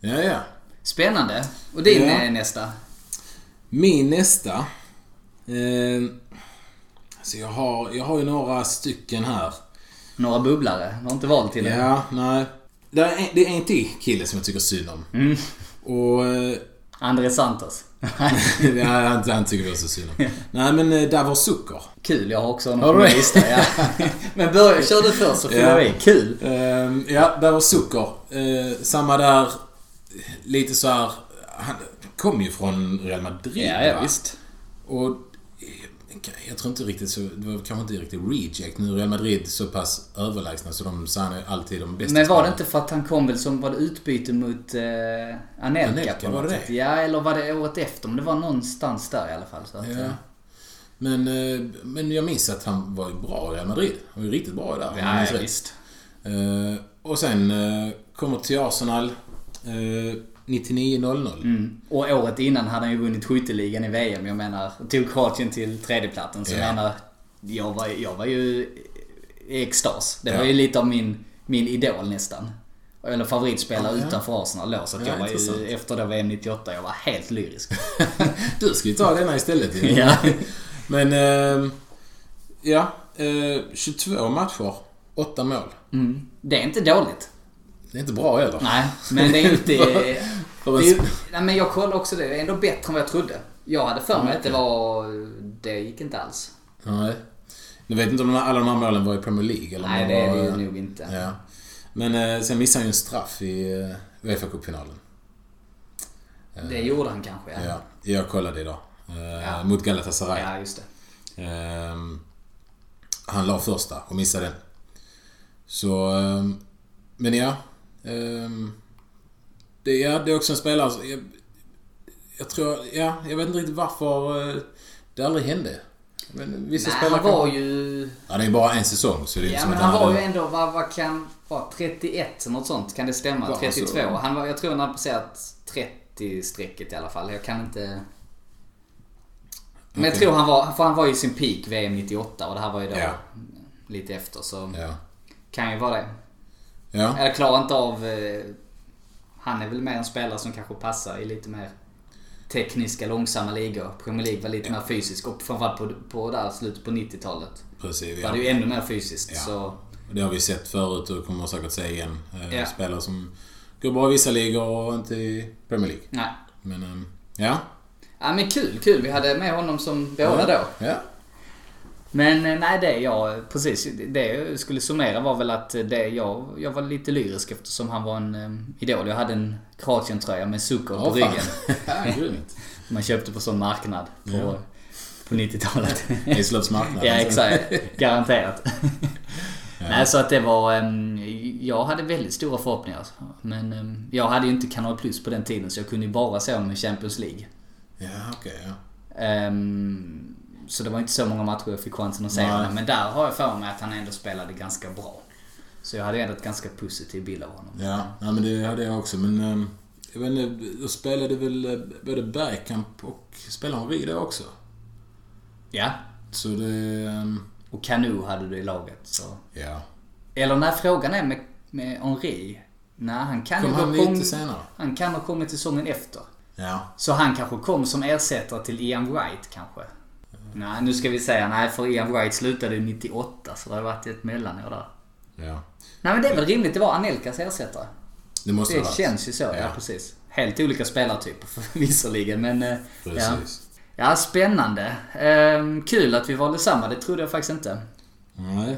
Ja, ja. Spännande. Och din Ja. nästa? Min nästa. Eh, alltså jag har, jag har ju några stycken här. Några bubblare? Du har inte valt till det? Ja, nej. Det är, en, det är en till kille som jag tycker synd om. Mm. Och... eh, André Santos. [laughs] ja, han, han tycker vi också synd om. [laughs] Nej, men eh, Davor Zucker. Kul, jag har också honom på min lista. Ja. [laughs] Men börja, kör du först så fyller Ja. vi. Kul! Eh, ja, Davor Zucker. Eh, samma där. Lite så här. Han kom ju från Real Madrid. Ja, ja va? visst. Och jag tror inte riktigt så... Det var kanske inte riktigt reject. Nu är Real Madrid så pass överlägsna så de signar alltid de bästa Men var det inte för att han kom väl som var det utbyte mot eh, Anelka, Anelka, var det sätt? det? Ja, eller var det året efter? Men det var någonstans där i alla fall. Så att, Ja. eh, Men, eh, men jag minns att han var bra i Real Madrid. Han var ju riktigt bra där. ja, ja visst. Eh, och sen eh, kommer till Arsenal eh, 99-00. Mm. Och året innan hade han ju vunnit skytteligan i VM. Jag menar, tog Kroatien till tredjeplatsen. Så Ja. jag menar, jag var, jag var ju i extas. Det var ju lite av min, min idol nästan. Eller favoritspelare Ja, ja. utanför Arsenal då. Så att Ja, jag var intressant. ju, efter då VM 98, jag var helt lyrisk. [laughs] Du ska ju ta denna istället ju. Ja. [laughs] Men, eh, ja. Eh, 22 matcher, 8 mål. Mm. Det är inte dåligt. Det är inte bra heller. Nej, men det är inte... [laughs] det är, nej, men jag kollade också det. Det är ändå bättre än vad jag trodde. Jag hade för mig att det var... Det gick inte alls. Nej. Nu vet inte om alla de här målen var i Premier League eller Nej, de det är det ju nog inte. Ja. Men eh, sen missade han ju en straff i eh, Uefa Cup-finalen. Det gjorde han kanske, ja. Ja, jag kollade idag. Eh, Ja. Mot Galatasaray. Ja, just det. Ehm, han la första och missade den. Så... ehm, men ja. Ehm, det, ja, det är också en spelare... som- Jag, jag tror... Ja, jag vet inte riktigt varför eh, det aldrig hände. Men vissa Nej, spelare han var kan- ju... Ja, det är bara en säsong så det är inte Ja, som men att han var hade- ju ändå, vad, vad kan... Vad, 31 något sånt? Kan det stämma? Var han 32? så? Han var, jag tror han hade passerat 30-strecket i alla fall. Jag kan inte... Men jag Okej. tror han var, för han var ju i sin peak VM 98 och det här var ju då Ja. lite efter så Ja. kan ju vara det. Ja. Jag klarar inte av... Eh, han är väl mer en spelare som kanske passar i lite mer tekniska, långsamma ligor. Premier League var lite mer fysisk och framförallt på, på där slutet på 90-talet. Precis. Var Ja. det ju ännu mer fysiskt. Ja. Så, Det har vi sett förut och kommer säkert se igen. Eh, Ja. Spelare som går bra i vissa ligor och inte i Premier League. nej. Men, ehm, ja. Ja men kul, kul. Vi hade med honom som båda då. Ja. Men eh, nej, det jag... Precis. Det jag skulle summera var väl att det jag... Jag var lite lyrisk eftersom han var en um, idol. Jag hade en Kroatien-tröja med Zucker på fan. ryggen. [laughs] ja. Man köpte på sån marknad på, Ja. på 90-talet. Eslövs marknad. [laughs] ja, exakt. Garanterat. [laughs] Nej, så att det var... em, jag hade väldigt stora förhoppningar. alltså. Men em, jag hade ju inte Kanal Plus på den tiden så jag kunde ju bara se i Champions League. Ja, okej. ja. Så det var inte så många matcher jag fick chansen att se honom. Men där har jag för mig att han ändå spelade ganska bra. Så jag hade ändå ett ganska positiv bild av honom. Ja, ja, men det hade jag också. Men ehm, jag vet inte, då spelade väl eh, både Bergkamp och spelade Henri då också. Ja. Så det... ehm, Och Kanu hade du i laget. Så. Ja. Eller när frågan är med, med Henri. Nej, han kan Kom ju han ha kom, lite senare? Han kan ha kommit säsongen efter. Ja. Så han kanske kom som ersättare till Ian Wright kanske. Nej, nu ska vi säga nej för Ian Wright slutade ju 98 så det har varit ett mellanår där. Ja. Nej men det är väl rimligt, det var Anelkas ersättare. Det måste Det ha varit. känns ju så, ja. Ja. precis. Helt olika spelartyper [laughs] visserligen men... eh, Ja. Precis. ja, spännande. Ehm, kul att vi valde samma, det trodde jag faktiskt inte. Nej.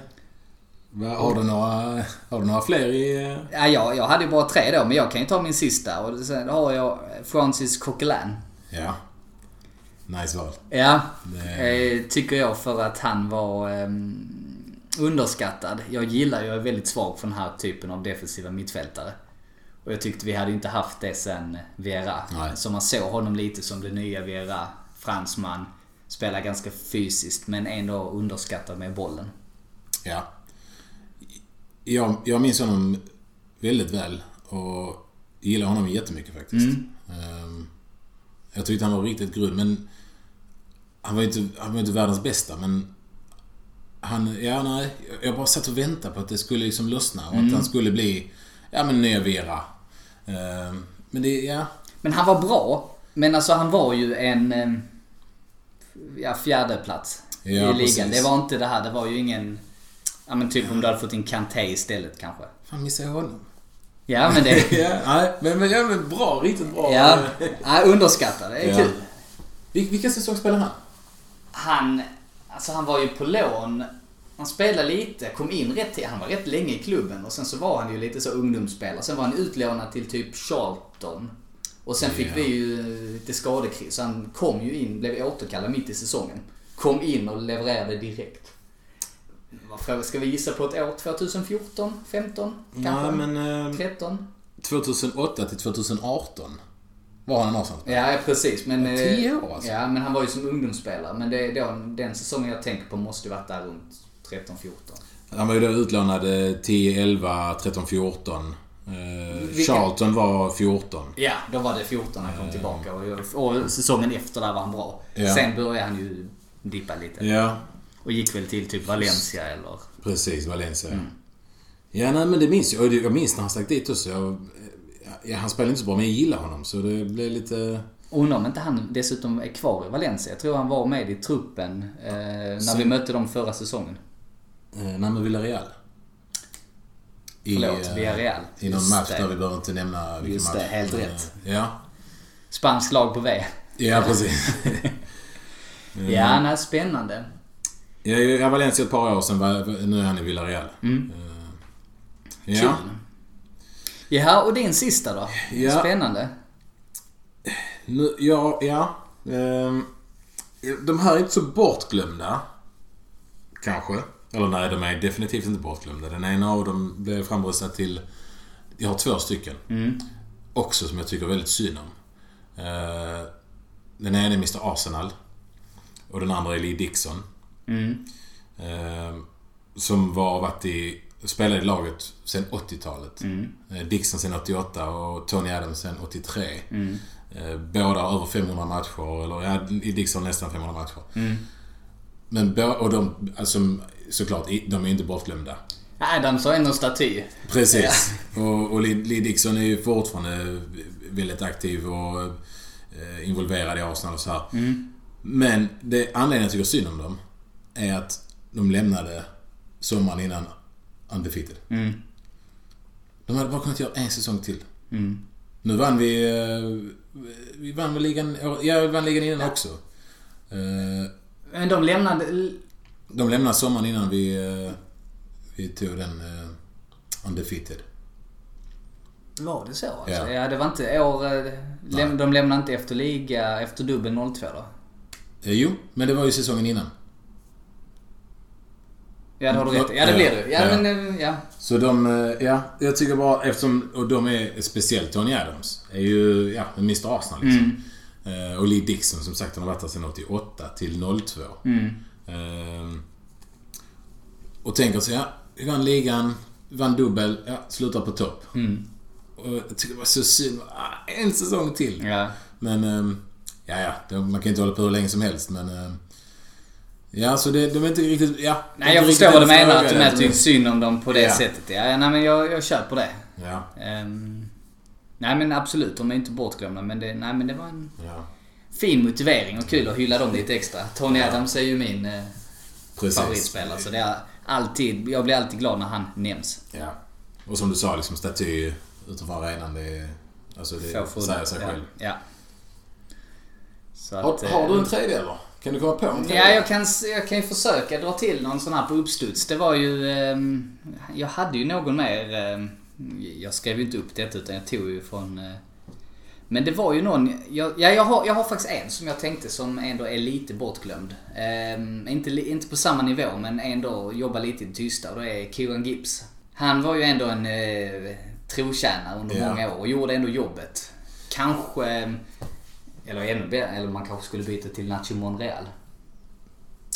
Har, du några, har du några fler i... eh, Ja, jag, jag hade ju bara tre då, men jag kan ju ta min sista. Och sen har jag Francis Coquelin. Ja. Nice val. Ja, Det- eh, tycker jag för att han var ehm, underskattad. Jag gillar, jag är väldigt svag för den här typen av defensiva mittfältare. Och jag tyckte vi hade inte haft det sen Vera. Nej. Så man såg honom lite som det nya Vera. Fransman. Spelar ganska fysiskt men ändå underskattad med bollen. Ja. Jag, jag minns honom väldigt väl och gillar honom jättemycket faktiskt. Mm. Ehm, Jag tyckte han var riktigt grym men han var ju inte, han var inte världens bästa men han, ja nej, jag bara satt och väntade på att det skulle liksom lossna och Mm. att han skulle bli, ja men nya Vera. Ehm, Men det, ja. Men han var bra. Men alltså han var ju en... ehm, Ja, fjärde plats Ja, i ligan. precis. Det var inte det här. Det var ju ingen... Ja men typ om du hade fått in Kanté istället kanske. Fan missade jag honom? Ja men det... [laughs] ja, nej, men, men, ja, men bra, riktigt bra. ja, ja underskattad. Det är Ja. kul. Vil- Vilka säsonger spelade han? Han... Alltså han var ju på lån. Han spelade lite, kom in rätt till, Han var rätt länge i klubben och sen så var han ju lite så ungdomsspelare. Sen var han utlånad till typ Charlton. Och sen fick vi ju lite skadekris. Så han kom ju in, blev återkallad mitt i säsongen. Kom in och levererade direkt. Ska vi gissa på ett år? 2014? 15? Kanske? Nej, men... Eh, 13? 2008 till 2018 var han Arsenal. Ja, precis. Men, eh, Tio år, alltså. Ja, men han var ju som ungdomsspelare. Men det, då, den säsongen jag tänker på måste ju varit där runt 13-14. Han var ju då utlånad eh, 10, 11, 13, 14. Eh, Vilka- Charlton var 14. Ja, då var det 14 han kom tillbaka. Och, och säsongen efter där var han bra. Ja. Sen började han ju dippa lite. Ja, Och gick väl till typ Valencia eller... precis. Valencia. Mm. Ja, nej, men det minns jag. Jag minns när han stack dit också. Jag, ja, han spelade inte så bra, men jag gillar honom. Så det blev lite... Undrar om inte han dessutom är kvar i Valencia. Jag tror han var med i truppen eh, när Sen- vi mötte dem förra säsongen. Eh, nej, men Villarreal. I, Förlåt, eh, Villarreal. I någon Just match det. där vi behöver inte nämna vilken Just match. det, helt Men, rätt. eh, Ja. Spanskt lag på V. Ja, precis. [laughs] Ja, nej, spännande. Jag var Valencia ett par år sedan. Nu är han i Villarreal. Mm. Eh, Ja. Kul. Jaha, och din sista då? Ja. Spännande. Nu, ja, ja. Ehm, de här är inte så bortglömda. Kanske. Eller nej, de är definitivt inte bortglömda. Den ena av dem blev framröstad till... Jag har två stycken. Också som jag tycker väldigt synd om. Eh, den ena är Mr Arsenal. Och den andra är Lee Dixon. Eh, som var varit i... Spelade i laget sedan 80-talet. Eh, Dixon sedan 88 och Tony Adams sedan 83. Eh, Båda över 500 matcher, eller ja, i Dixon nästan 500 matcher. Men bå- och de, alltså såklart, de är inte bortglömda. Adams har ändå staty. Precis. Och, och Lee, Dixon är ju fortfarande väldigt aktiv och eh, involverad i Arsenal och så här. Men det anledningen jag tycker synd om dem är att de lämnade sommaren innan undefeated. De hade bara kunnat göra en säsong till. Nu vann vi... eh, Vi vann väl ligan... Ja, vi vann ligan innan också. Eh, Men de lämnade... De lämnade sommaren innan vi, eh, vi tog den undefeated. Var det så alltså? Ja. Ja, det var inte år... Läm, de lämnade inte efter liga, efter dubbel 02 då? Jo, men det var ju säsongen innan. Ja, det har du rätt. Ja, det blir det. Ja, Ja. men... eh, Ja. Så de, eh, ja, jag tycker bara eftersom, och de är speciellt Tony Adams, är ju, ja, Mr Arsenal liksom. Eh, och Lee Dixon som sagt, han har varit där sedan 88 till 02. Eh, och tänker så, ja, vi vann ligan, vann dubbel, ja, slutar på topp. Och jag tycker det var så synd, ah, en säsong till. ja. Men, ehm, ja, ja. Man kan inte hålla på hur länge som helst, men... Ja, så det, de är inte riktigt... Ja, Nej, jag förstår vad du menar. Att du med tycker synd om dem på det Ja. sättet. Ja, nej men jag, jag köper det. Ja, Ehm, nej men absolut, de är inte bortglömda. Men det, nej, men det var en ja. fin motivering och kul att hylla dem lite extra. Tony Adams är ju min eh, Precis. favoritspelare. Så det är alltid, jag blir alltid glad när han nämns. Ja. Och som du sa, liksom staty utanför arenan, det är... Alltså det säger sig ja, själv. Ja. Så Har, att, eh, har du en tredje eller? Kan du komma på en? Ja, jag kan, jag kan ju försöka dra till någon sån här på uppstuds. Det var ju... ehm, jag hade ju någon mer... ehm, jag skrev ju inte upp detta utan jag tog ju från... eh, men det var ju någon... Jag, ja, jag, har, jag har faktiskt en som jag tänkte som ändå är lite bortglömd. Ehm, inte, inte på samma nivå men ändå jobbar lite i det tysta och det är Kieran Gibbs. Han var ju ändå en eh, trotjänare under Ja. många år och gjorde ändå jobbet. Kanske... Eller ännu bättre, eller man kanske skulle byta till Nacho Monreal.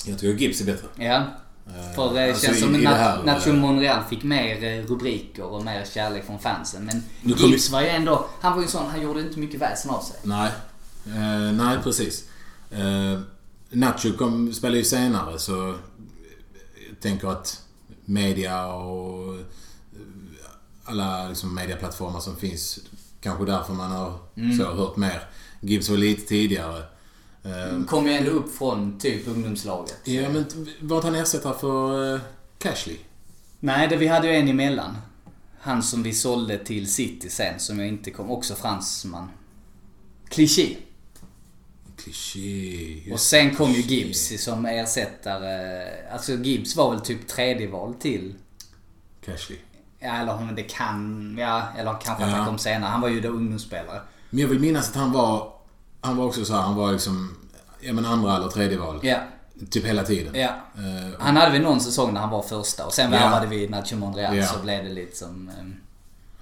Jag tycker Gibbs är bättre. Ja. För det alltså känns i- som i att Nacho eh, Monreal fick mer eh, rubriker och mer kärlek från fansen. Men Nu Gibbs var ju ändå... Han var ju sån, han gjorde inte mycket väsen av sig. Nej. Eh, nej, precis. Eh, Nacho kom, spelade ju senare så jag tänker att media och eh, alla liksom mediaplattformar som finns kanske därför man har så hört mer. Gibbs var lite tidigare. Eh, Kom ju ändå upp från typ ungdomslaget. ja, men var han ersättare för eh, Cashley? Nej, det, vi hade ju en emellan. Han som vi sålde till City sen, som jag inte kom... Också fransman. Kliché. Kliché. Och sen kom ju. Gibbs som ersättare. Alltså Gibbs var väl typ tredje val till Cashley. Ja, eller det kan... Ja, eller kanske att Ja. han kom senare. Han var ju då ungdomsspelare. Men jag vill minnas att han var... Han var också så här, han var liksom... Ja men andra eller tredje val. Ja. Typ hela tiden. Ja. Eh, Han hade väl någon säsong när han var första och sen värvade vi Nacho Monreal Ja. så blev det lite som... ehm,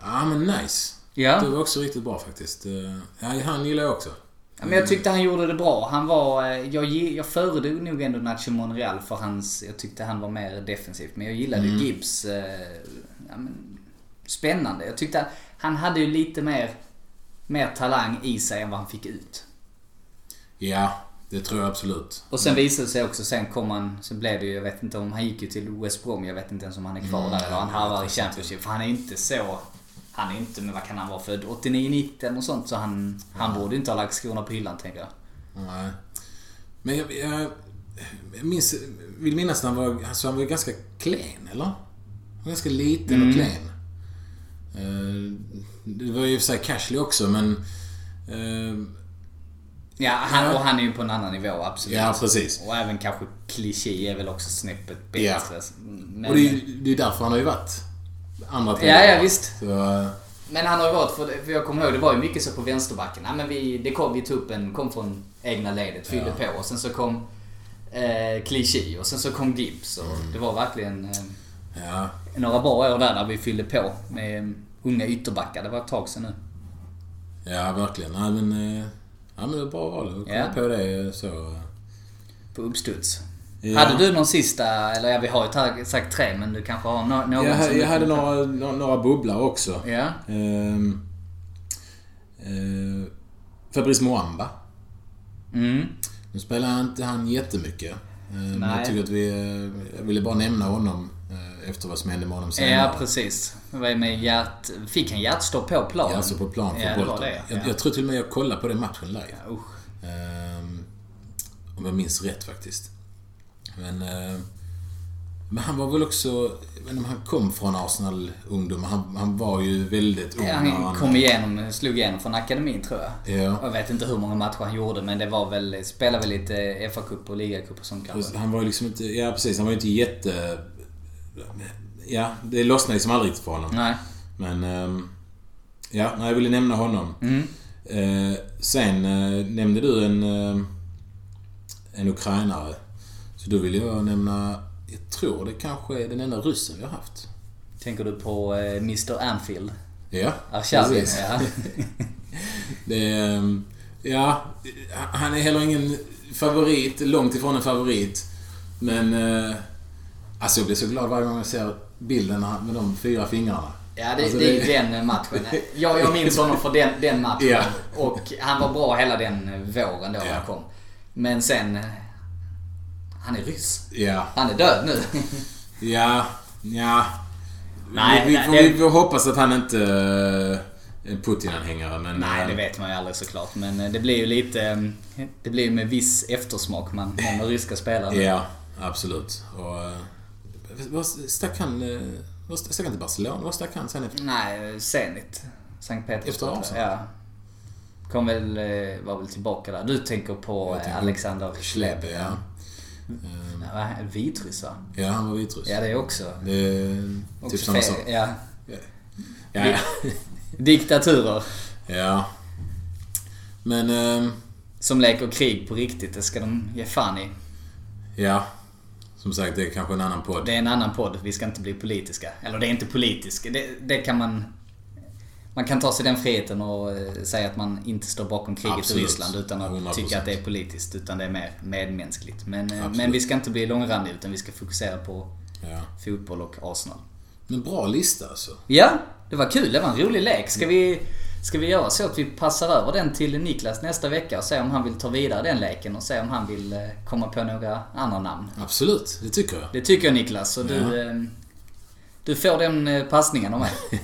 Ja men nice. Ja. Det var också riktigt bra faktiskt. Eh, Ja, han gillar jag också. Ja, men jag tyckte han gjorde det bra. Han var... eh, Jag, jag föredrog nog ändå Nacho Monreal för hans... Jag tyckte han var mer defensivt. Men jag gillade Mm. Gibbs... Eh, ja, men, spännande. Jag tyckte han hade ju lite mer... Mer talang i sig än vad han fick ut. Ja, det tror jag absolut. Och sen visade det sig också, sen kom han... Sen blev det ju, jag vet inte om... Han gick ju till West Brom. Jag vet inte ens om han är kvar Mm, där eller han harvar i. Championship. För han är inte så... Han är inte, men vad kan han vara född? 89-90 och sånt. Så han, han borde inte ha lagt skorna på hyllan tänker jag. Nej. Men jag, jag, jag minns, vill minnas att han var, alltså han var ganska klen, eller? Han var ganska liten Mm. och klen. Eh, Det var ju för sig Cashley också, men... eh, Ja, han, Ja. och han är ju på en annan nivå absolut. Ja, precis. Och även kanske kliché är väl också snäppet bättre. Ja. Men, Och det är ju därför han har ju varit andra Ja, ja, tränare. visst. Så, eh, men han har ju varit, för, jag kommer ihåg det var ju mycket så på vänsterbacken. Ja, men vi, det kom, vi tog upp en, kom från egna ledet, fyllde Ja. på och sen så kom eh, kliché och sen så kom Gibbs. Och Mm. Det var verkligen eh, ja. några bra år där när vi fyllde på med unga ytterbackar. Det var ett tag sedan nu. ja, verkligen. Nej, men... eh, Ja, men det var bra val komma Ja. på det eh, så. På uppstuds. Ja. Hade du någon sista, eller ja vi har ju sagt tre men du kanske har någon Jag, du jag hade några, några, några bubblar också. Ja. Ehm, eh, Fabrice Moamba. Mm. Nu spelar inte han jättemycket. Eh, men Nej. jag tycker att vi... eh, Jag ville bara nämna honom efter vad som hände med honom senare. Ja, precis. Det var med hjärt... Fick han hjärtstopp på plan? Ja, alltså på plan för Ja, det Bolton. det. Jag, ja. jag tror till och med jag kollade på den matchen live. Ja, usch. Ehm, om jag minns rätt faktiskt. Men... eh, men han var väl också... Jag vet inte om han kom från Arsenal ungdom. Han, han var ju väldigt ung Ja, han kom igenom, slog igenom från akademin tror jag. Ja. Jag vet inte hur många matcher han gjorde men det var väl, spelade väl lite FA-cup och ligacup och sånt kanske. Han var ju liksom inte... Ja, precis. Han var ju inte jätte... Ja, det lossnade liksom aldrig riktigt för honom. Nej. Men... ehm, ja, jag ville nämna honom. Mm. Eh, sen eh, nämnde du en... Eh, en ukrainare. Så då vill jag nämna... Jag tror det kanske är den enda ryssen vi har haft. Tänker du på Mr Anfield? Ja, Arshavin? precis. Ja. [laughs] Det ehm, ja, han är heller ingen favorit. Långt ifrån en favorit. Men... Eh, alltså jag blir så glad varje gång jag ser bilden med de fyra fingrarna. Ja, det, Alltså, det är den matchen. [laughs] Jag, jag minns honom för den, den matchen. Ja. Och han var bra hela den våren då Ja. han kom. Men sen... eh, Han är ryss. Ja, Han är död nu. [laughs] ja, ja. Nej, vi, vi, nej, får, det- vi får hoppas att han inte eh, är Putin-anhängare, men... Nej, eh, det vet man ju aldrig såklart. Men eh, det blir ju lite... eh, Det blir ju med viss eftersmak man nämner ryska spelare. Ja, absolut. Och... Vad stack han... eh, Vad stack han till Barcelona? Vad stack han sen efter? Nej, Zenit. Sankt Petersburg. Efter? Ja. Kom väl, eh, var väl tillbaka där. Du tänker på eh, tänker Alexander Schleb, ja. Ja, Vitryss va? Ja, han var vitryss. Ja, det är också. Det är också typ samma sak. Ja. Ja, ja. [laughs] Diktaturer ja. Men... ehm, som leker krig på riktigt, det ska de ge fan i. Ja. Som sagt, det är kanske en annan podd. Det är en annan podd, vi ska inte bli politiska. Eller det är inte politiskt. Det, det kan man... Man kan ta sig den friheten och eh, säga att man inte står bakom kriget Absolut. i Ryssland utan att 100%. tycka att det är politiskt. Utan det är mer medmänskligt. Men, eh, Absolut. men vi ska inte bli långrandiga utan vi ska fokusera på Ja. fotboll och Arsenal. Men bra lista alltså. Ja, det var kul. Det var en rolig lek. Ska vi, ska vi göra så att vi passar över den till Niklas nästa vecka och se om han vill ta vidare den leken och se om han vill eh, komma på några andra namn. Absolut, det tycker jag. Det tycker jag Niklas. Så du, Ja. eh, du får den eh, passningen av mig. [laughs]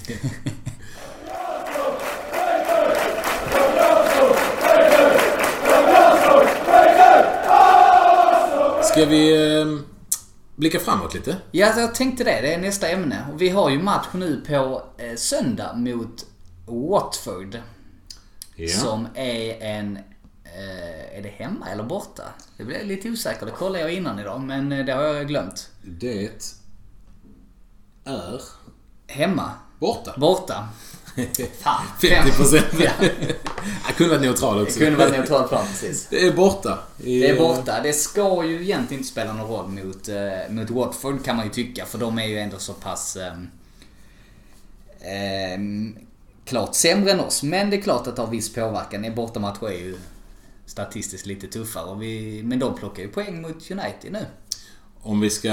Ska vi blicka framåt lite? Ja, jag tänkte det. Det är nästa ämne. Och vi har ju match nu på söndag mot Watford. Ja. Som är en... Eh, är det hemma eller borta? Det jag lite osäker. Det kollade jag innan idag, men eh, det har jag glömt. Det är... Hemma. Borta. Borta. [laughs] Fan, 50 procent. Ja. [laughs] Jag kunde varit neutral Det också. kunde varit neutralt plan precis. Det är borta. I, Det är borta. Det ska ju egentligen inte spela någon roll mot, eh, mot Watford kan man ju tycka. För de är ju ändå så pass... ehm, klart sämre än oss. Men det är klart att det har viss påverkan. En bortamatch är ju statistiskt lite tuffare. Och vi, men de plockar ju poäng mot United nu. Om vi ska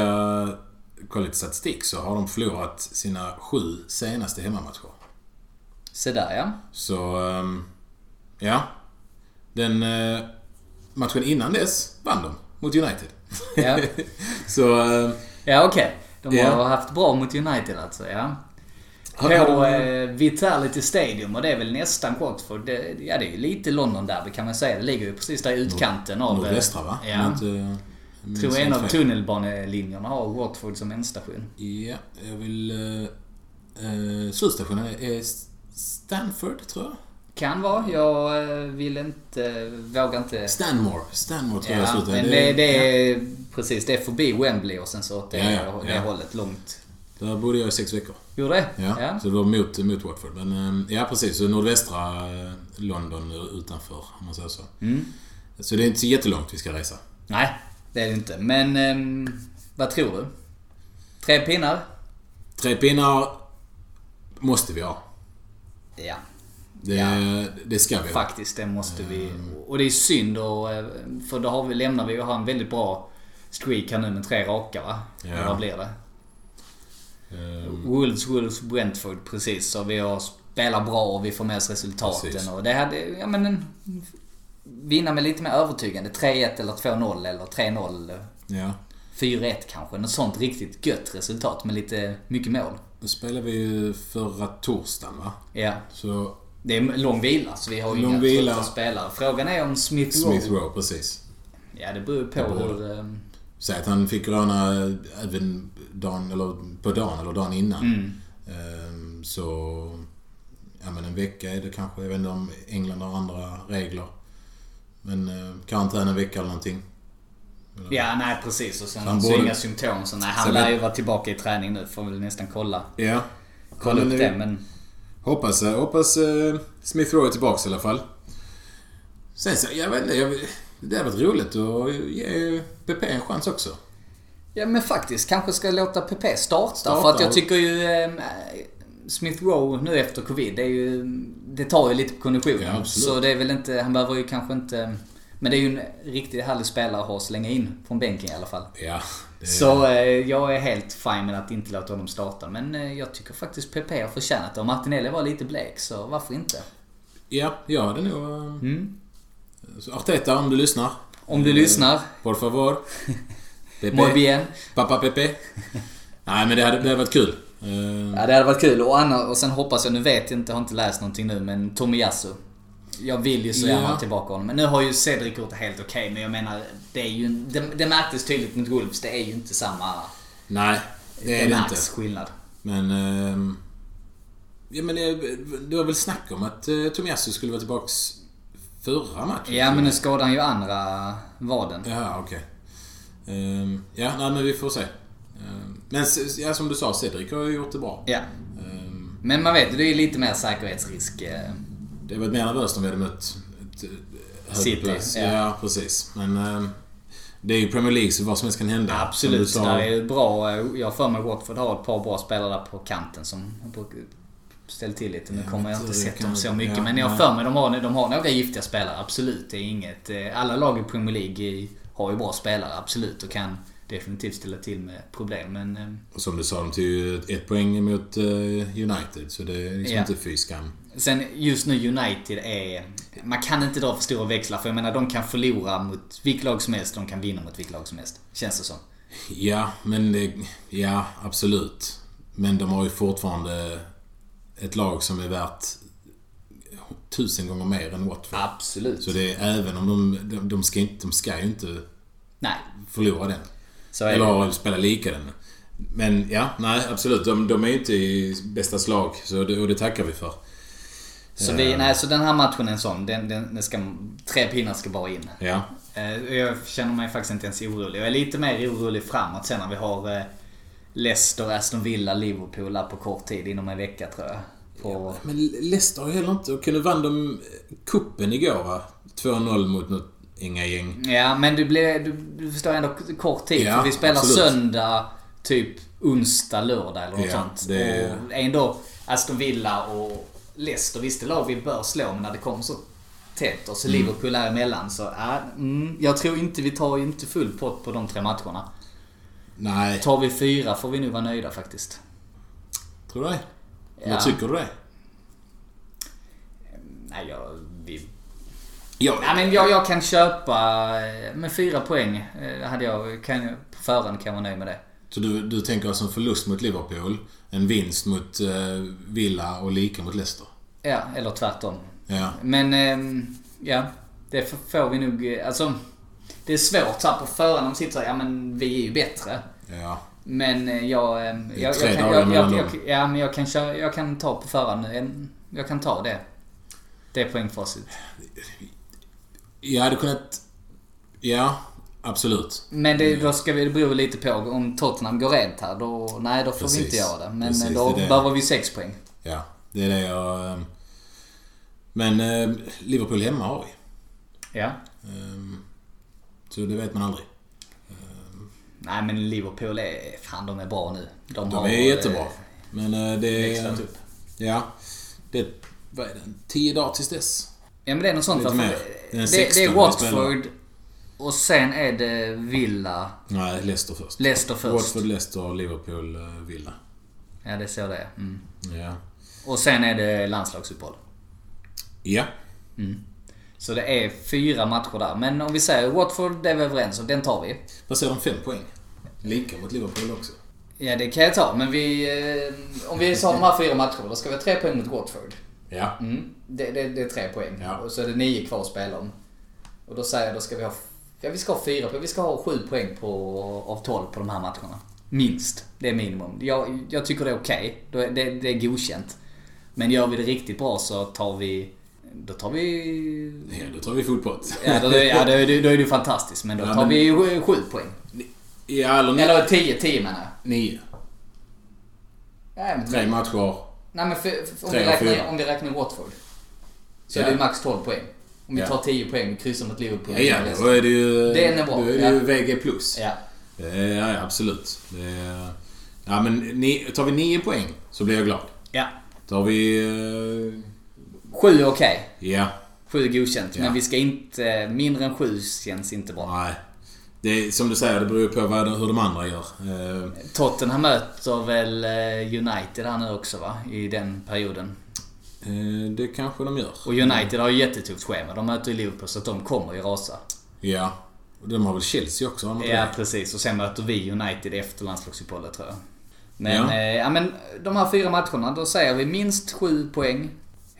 kolla lite statistik så har de förlorat sina sju senaste hemmamatcher. Så där ja. Så, ehm, ja. Den eh, matchen innan dess vann de mot United. Ja, [laughs] så, ehm, ja okej. De har Ja. haft bra mot United alltså, ja. På eh, Vitality Stadium och det är väl nästan Watford. Det, ja, det är ju lite London där kan man säga. Det ligger ju precis där i utkanten av... eh, Nordvästra va? Ja. Jag inte minns tror en av tunnelbanelinjerna har Watford som ändstation. Ja, jag vill... Uh, uh, slutstationen är, Stanford, tror jag. Kan vara. Jag eh, vill inte... Vågar inte... Stanmore. Stanmore tror jag Ja, slutar. men det, det är... Precis, det är förbi Wembley och sen så åt det, Ja, ja, det ja. hållet långt. Där bodde jag i sex veckor. Gjorde det? Ja, Så det var mot, mot Watford. Men eh, ja, precis. Så nordvästra eh, London utanför, om man säger så. Mm. Så det är inte så jättelångt vi ska resa. Nej, det är det inte. Men ehm, vad tror du? Tre pinnar? Tre pinnar måste vi ha. Ja, Det, Ja. det ska vi ha. faktiskt. Det måste vi. Och det är synd och, eh, För då har vi, lämnar vi och har en väldigt bra streak här nu med tre raka va? Ja. Vad blir det? Ehm, Wolves, Wolves, Brentford precis. Så vi har spelat bra och vi får med oss resultaten. Precis. Och det hade, ja men en, Vinna med lite mer övertygande. 3-1 eller 2-0 eller 3-0. ja. 4-1 kanske. Något sånt riktigt gött resultat med lite mycket mål. Då spelade vi ju förra torsdagen va? Ja. Så Det är lång vila så vi har ju inga vila. trötta spelare. Frågan är om Smith Rowe... Smith Rowe, precis. Ja, det beror ju på Det beror. hur... Säg att han fick corona även dagen, eller på dagen eller dagen innan. Mm. Ehm, Så... Ja men en vecka är det kanske. Jag vet inte om England har andra regler. Men eh, karantän en vecka eller någonting. Eller- Ja, nej precis. Och sen Han så borde- inga symptom. Så nej, han Sen lär vet- ju vara tillbaka i träning nu. Får väl nästan kolla, Ja. kolla Ja, upp det. Men Hoppas, eh, hoppas eh, Smith Rowe är tillbaka i alla fall. Sen så, jag vet inte. Jag, det hade varit roligt att ge PP en chans också. Ja men faktiskt, kanske ska låta PP starta. Starta. För att jag tycker ju... Eh, Smith Rowe nu efter Covid, det, är ju, det tar ju lite på konditionen. Ja, så det är väl inte... Han behöver ju kanske inte... Men det är ju en riktigt härlig spelare att ha så länge in från bänken i alla fall. Ja. Det, Så eh, jag är helt fine med att inte låta honom starta. Men eh, jag tycker faktiskt PP har förtjänat det. Och Martinelli var lite blek, så varför inte? Ja, jag hade nog... eh, Mm. Så Arteta, om du lyssnar. Om du Eh, lyssnar, Por favor. [laughs] Pepe. muy bien. Pappa Pepe. Nej, men det hade, det hade varit kul. Eh, Ja, det hade varit kul. Och, Anna, och sen hoppas jag, nu vet jag inte, jag har inte läst någonting nu, men Tomiyasu. Jag vill ju så gärna Ja. ha tillbaka honom. Men nu har ju Cedric gjort det helt okej. men jag menar, det är ju... Det, det märktes tydligt mot Wolves. Det är ju inte samma... nej, det Det, är det märks inte. skillnad. Men... ehm, ja, men det, det var väl snack om att uh, Tomiyasu skulle vara tillbaks förra matchen? Ja, men nu skadar han ju andra vaden. Ja, okej. Ehm, ja, nej, men vi får se. Ehm, men ja, som du sa, Cedric har ju gjort det bra. Ja. Ehm, Men man vet, det är ju lite mer säkerhetsrisk. eh. det var mer nervöst om vi hade mött ett, ett City, ja. Ja. precis. Men det är ju Premier League, så vad som helst kan hända. Absolut. Som du Där sa, är ju bra... Jag har för mig Watford har ett par bra spelare där på kanten som ställa till lite. Nu kommer jag inte sett dem så mycket. ja, men jag har för mig de har, de har några giftiga spelare. Absolut. Det är inget... eh, Alla lag i Premier League har ju bra spelare. Absolut. Och kan definitivt ställa till med problem. Men... eh, Och som du sa, de tog ju ett- ett poäng mot eh, United. Så det är liksom Ja. inte fy skam. Sen just nu United är... Man kan inte dra för stora växlar. För jag menar de kan förlora mot vilket lag som helst. De kan vinna mot vilket lag som helst. Känns det som. Ja, men det... Ja, absolut. Men de har ju fortfarande ett lag som är värt tusen gånger mer än Watford. Absolut. Så det är även om de... De, de, ska, inte, de ska ju inte Nej. förlora den. Så är det. Eller spela lika den. Men ja, nej absolut. De, de är ju inte i bästa slag. Så det, och det tackar vi för. Så, vi, nej, så den här matchen är en sån. Den, den, den ska, tre pinnar ska bara in. Ja. Eh, Jag känner mig faktiskt inte ens orolig. Jag är lite mer orolig framåt sen när vi har eh, Leicester, Aston Villa, Liverpool på kort tid. Inom en vecka tror jag. på... Men Leicester har heller inte... Kunde vann de kuppen igår va? 2-0 mot något inga gäng. Ja, men du, blev, du, du förstår ändå kort tid. Ja, för vi spelar absolut. söndag, typ onsdag, lördag eller något Ja, sånt. det- Och ändå Aston Villa och Leicester, visst det lag vi bör slå, men när det kom så tätt och så Mm. Liverpool är emellan så, ja, mm, jag tror inte vi tar inte full pott på de tre matcherna. Nej, Tar vi fyra får vi nu vara nöjda faktiskt. tror du det? Ja. Vad tycker du det? Nej, jag... Vi, Ja, nej, men jag, jag kan köpa eh, med fyra poäng. eh, Hade jag, kan, på förhand kan jag vara nöjd med det. Så du, du tänker alltså en förlust mot Liverpool, en vinst mot eh, Villa och lika mot Leicester? Ja, eller tvärtom. Ja. Men, ehm, ja. Det får vi nog... eh, Alltså, det är svårt så här på förhand. De sitter så här, ja men vi är ju bättre. Ja. Men eh, jag... ehm, är jag, tre jag, kan, jag, jag, jag, Ja, men jag kan, köra, jag kan ta på förhand. en- Jag kan ta det. Det är poängfacit. Jag hade kunnat... Ja, absolut. Men det, då ska vi, det beror lite på om Tottenham går rent här. Då, nej, då får vi Precis. inte göra det. Men Precis, eh, då det behöver vi sex poäng. Ja, det är det jag... eh, Men eh, Liverpool hemma har vi. Ja. Eh, Så det vet man aldrig. Nej, men Liverpool är... Fan, de är bra nu. De, De har, är jättebra. eh, Men eh, det är... upp. Ja. Det... Vad är det? Tio dagar tills dess? Ja men det är något sånt. Lite mer. Det är Det, 16 det är Watford och sen är det Villa. Nej, Leicester först. Leicester först. Watford, Leicester, Liverpool, eh, Villa. Ja det är så det är. Mm. Ja. Och sen är det landslagsuppehåll. Ja. Så det är fyra matcher där. Men om vi säger Watford, det är vi överens om. Den tar vi. Vad säger de? Fem poäng? Lika mot Liverpool också. Ja det kan jag ta. Men vi... eh, Om vi sa de här fyra matcherna, då ska vi ha tre poäng mot Watford. Ja. Mm. Det, det, det är tre poäng. Ja. Och så är det nio kvar att spela om. Och då säger jag, då ska vi ha... Ja vi ska ha fyra poäng. Vi ska ha sju poäng på, av 12 på de här matcherna. Minst. Det är minimum. Jag, jag tycker det är okej. Är- Det, det är godkänt. Men gör vi det riktigt bra så tar vi... Då tar vi... Ja, då tar vi full pott. Ja, då, ja, då, då är det fantastiskt. Men då Ja, tar men- vi sju, poäng. Ja, eller. Eller tio, tio menar jag. Nio. Ja, men, Tre matcher. Nej men för, för, om, vi räknar, om vi räknar Watford. Så Ja. är det max 12 poäng. Om vi Ja. tar 10 poäng och kryssar mot Liverpool. Ja, ja, då är det ju... Det är bra, Då är det ja. ju VG+. plus. Ja. Är- Ja, ja, absolut. Är, ja, men tar vi nio poäng så blir jag glad. ja. Tar vi... Sju är okej. Ja. Sju godkänt. Ja. Men vi ska inte... Mindre än sju känns inte bra. Nej. Det är, som du säger, det beror på vad, hur de andra gör. Eh, Tottenham möter väl eh, United här nu också va? I den perioden. eh, det kanske de gör. Och United har ju jättetufft schema. De möter ju Liverpool så att de kommer ju rasa. Ja. Och de har väl Chelsea också? Har Ja, precis. Och sen möter vi United efter landslagsuppehållet tror jag. Men, ja. Eh, ja, men de här fyra matcherna, då säger vi minst sju poäng.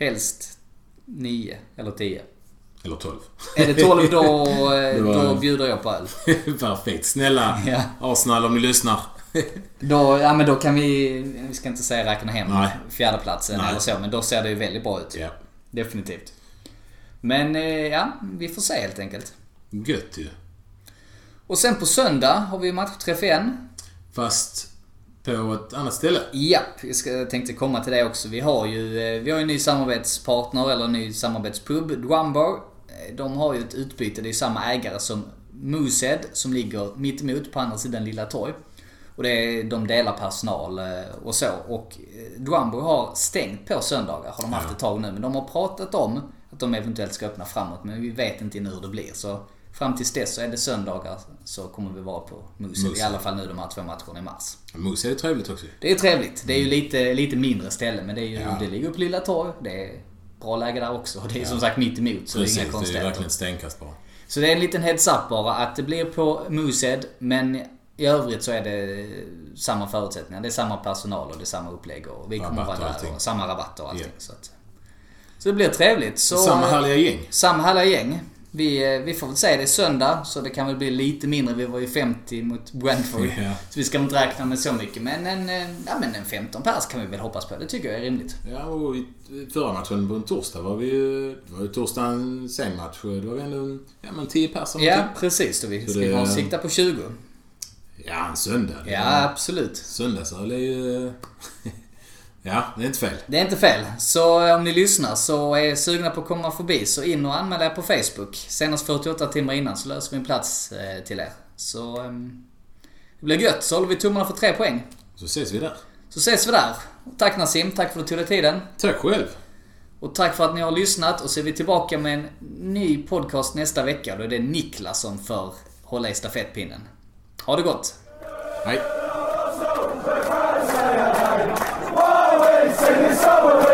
Helst nio eller tio. Eller 12. Är det 12 då, [laughs] eh, då bjuder jag på öl. [laughs] Perfekt. Snälla Ja. Arsenal om ni lyssnar. [laughs] Då, ja men då kan vi, vi ska inte säga räkna hem Nej. fjärdeplatsen Nej. eller så, men då ser det ju väldigt bra ut. ja. Definitivt. Men eh, ja, vi får se helt enkelt. Gött ju. Och sen på söndag har vi matchträff igen. Fast på ett annat ställe. Japp, jag tänkte komma till det också. Vi har ju, eh, vi har en ny samarbetspartner, eller en ny samarbetspub, Drumbar. Eh, De har ju ett utbyte, det är samma ägare som Moosehead, som ligger mitt emot på andra sidan Lilla Torg. Och det är, de delar personal eh, och så. Och Drumbar har stängt på söndagar, har de haft Ja. ett tag nu. Men de har pratat om att de eventuellt ska öppna framåt, men vi vet inte ännu hur det blir. Så fram tills dess så är det söndagar så kommer vi vara på Moosehead. I alla fall nu de här två matcherna i mars. Mos är trevligt också. Det är trevligt. Det är ju lite, lite mindre ställe men det, är ju, Ja. det ligger på Lilla Torg. Det är bra läge där också. Och det är som sagt mitt emot så Precis, det är det inga är konstigheter. verkligen stenkast bara. Så det är en liten heads up bara att det blir på Moosehead men i övrigt så är det samma förutsättningar. Det är samma personal och det är samma upplägg och vi kommer Rabatt vara och där allting. och samma rabatter och allting. Ja. Så, att, så det blir trevligt. Så, Samma härliga gäng. Samma härliga gäng. Vi, eh, vi får väl säga det är söndag så det kan väl bli lite mindre. Vi var ju 50 mot Brentford. Ja. Så vi ska inte räkna med så mycket. Men en, eh, ja, men en 15 pers kan vi väl hoppas på. Det tycker jag är rimligt. Ja, och i förra matchen på en torsdag var vi ju... Det var ju torsdag en sen match. Då var vi ändå en, ja, men 10 personer. Ja, precis. Då vi Så ska det- ha sikta på 20. Ja, en söndag. Ja, absolut. Söndagsöl är ju... [laughs] Ja, det är inte fel. Det är inte fel. Så eh, om ni lyssnar så är sugna på att komma förbi så in och anmäl er på Facebook. Senast 48 timmar innan så löser vi en plats eh, till er. Så ehm, det blir gött. Så håller vi tummarna för tre poäng. Så ses vi där. Så ses vi där. Tack Nassim, tack för att du tog dig tiden. Tack själv. Och tack för att ni har lyssnat och så är vi tillbaka med en ny podcast nästa vecka. Då är det Niklas som får hålla i stafettpinnen. Ha det gott! Hej. Bravo!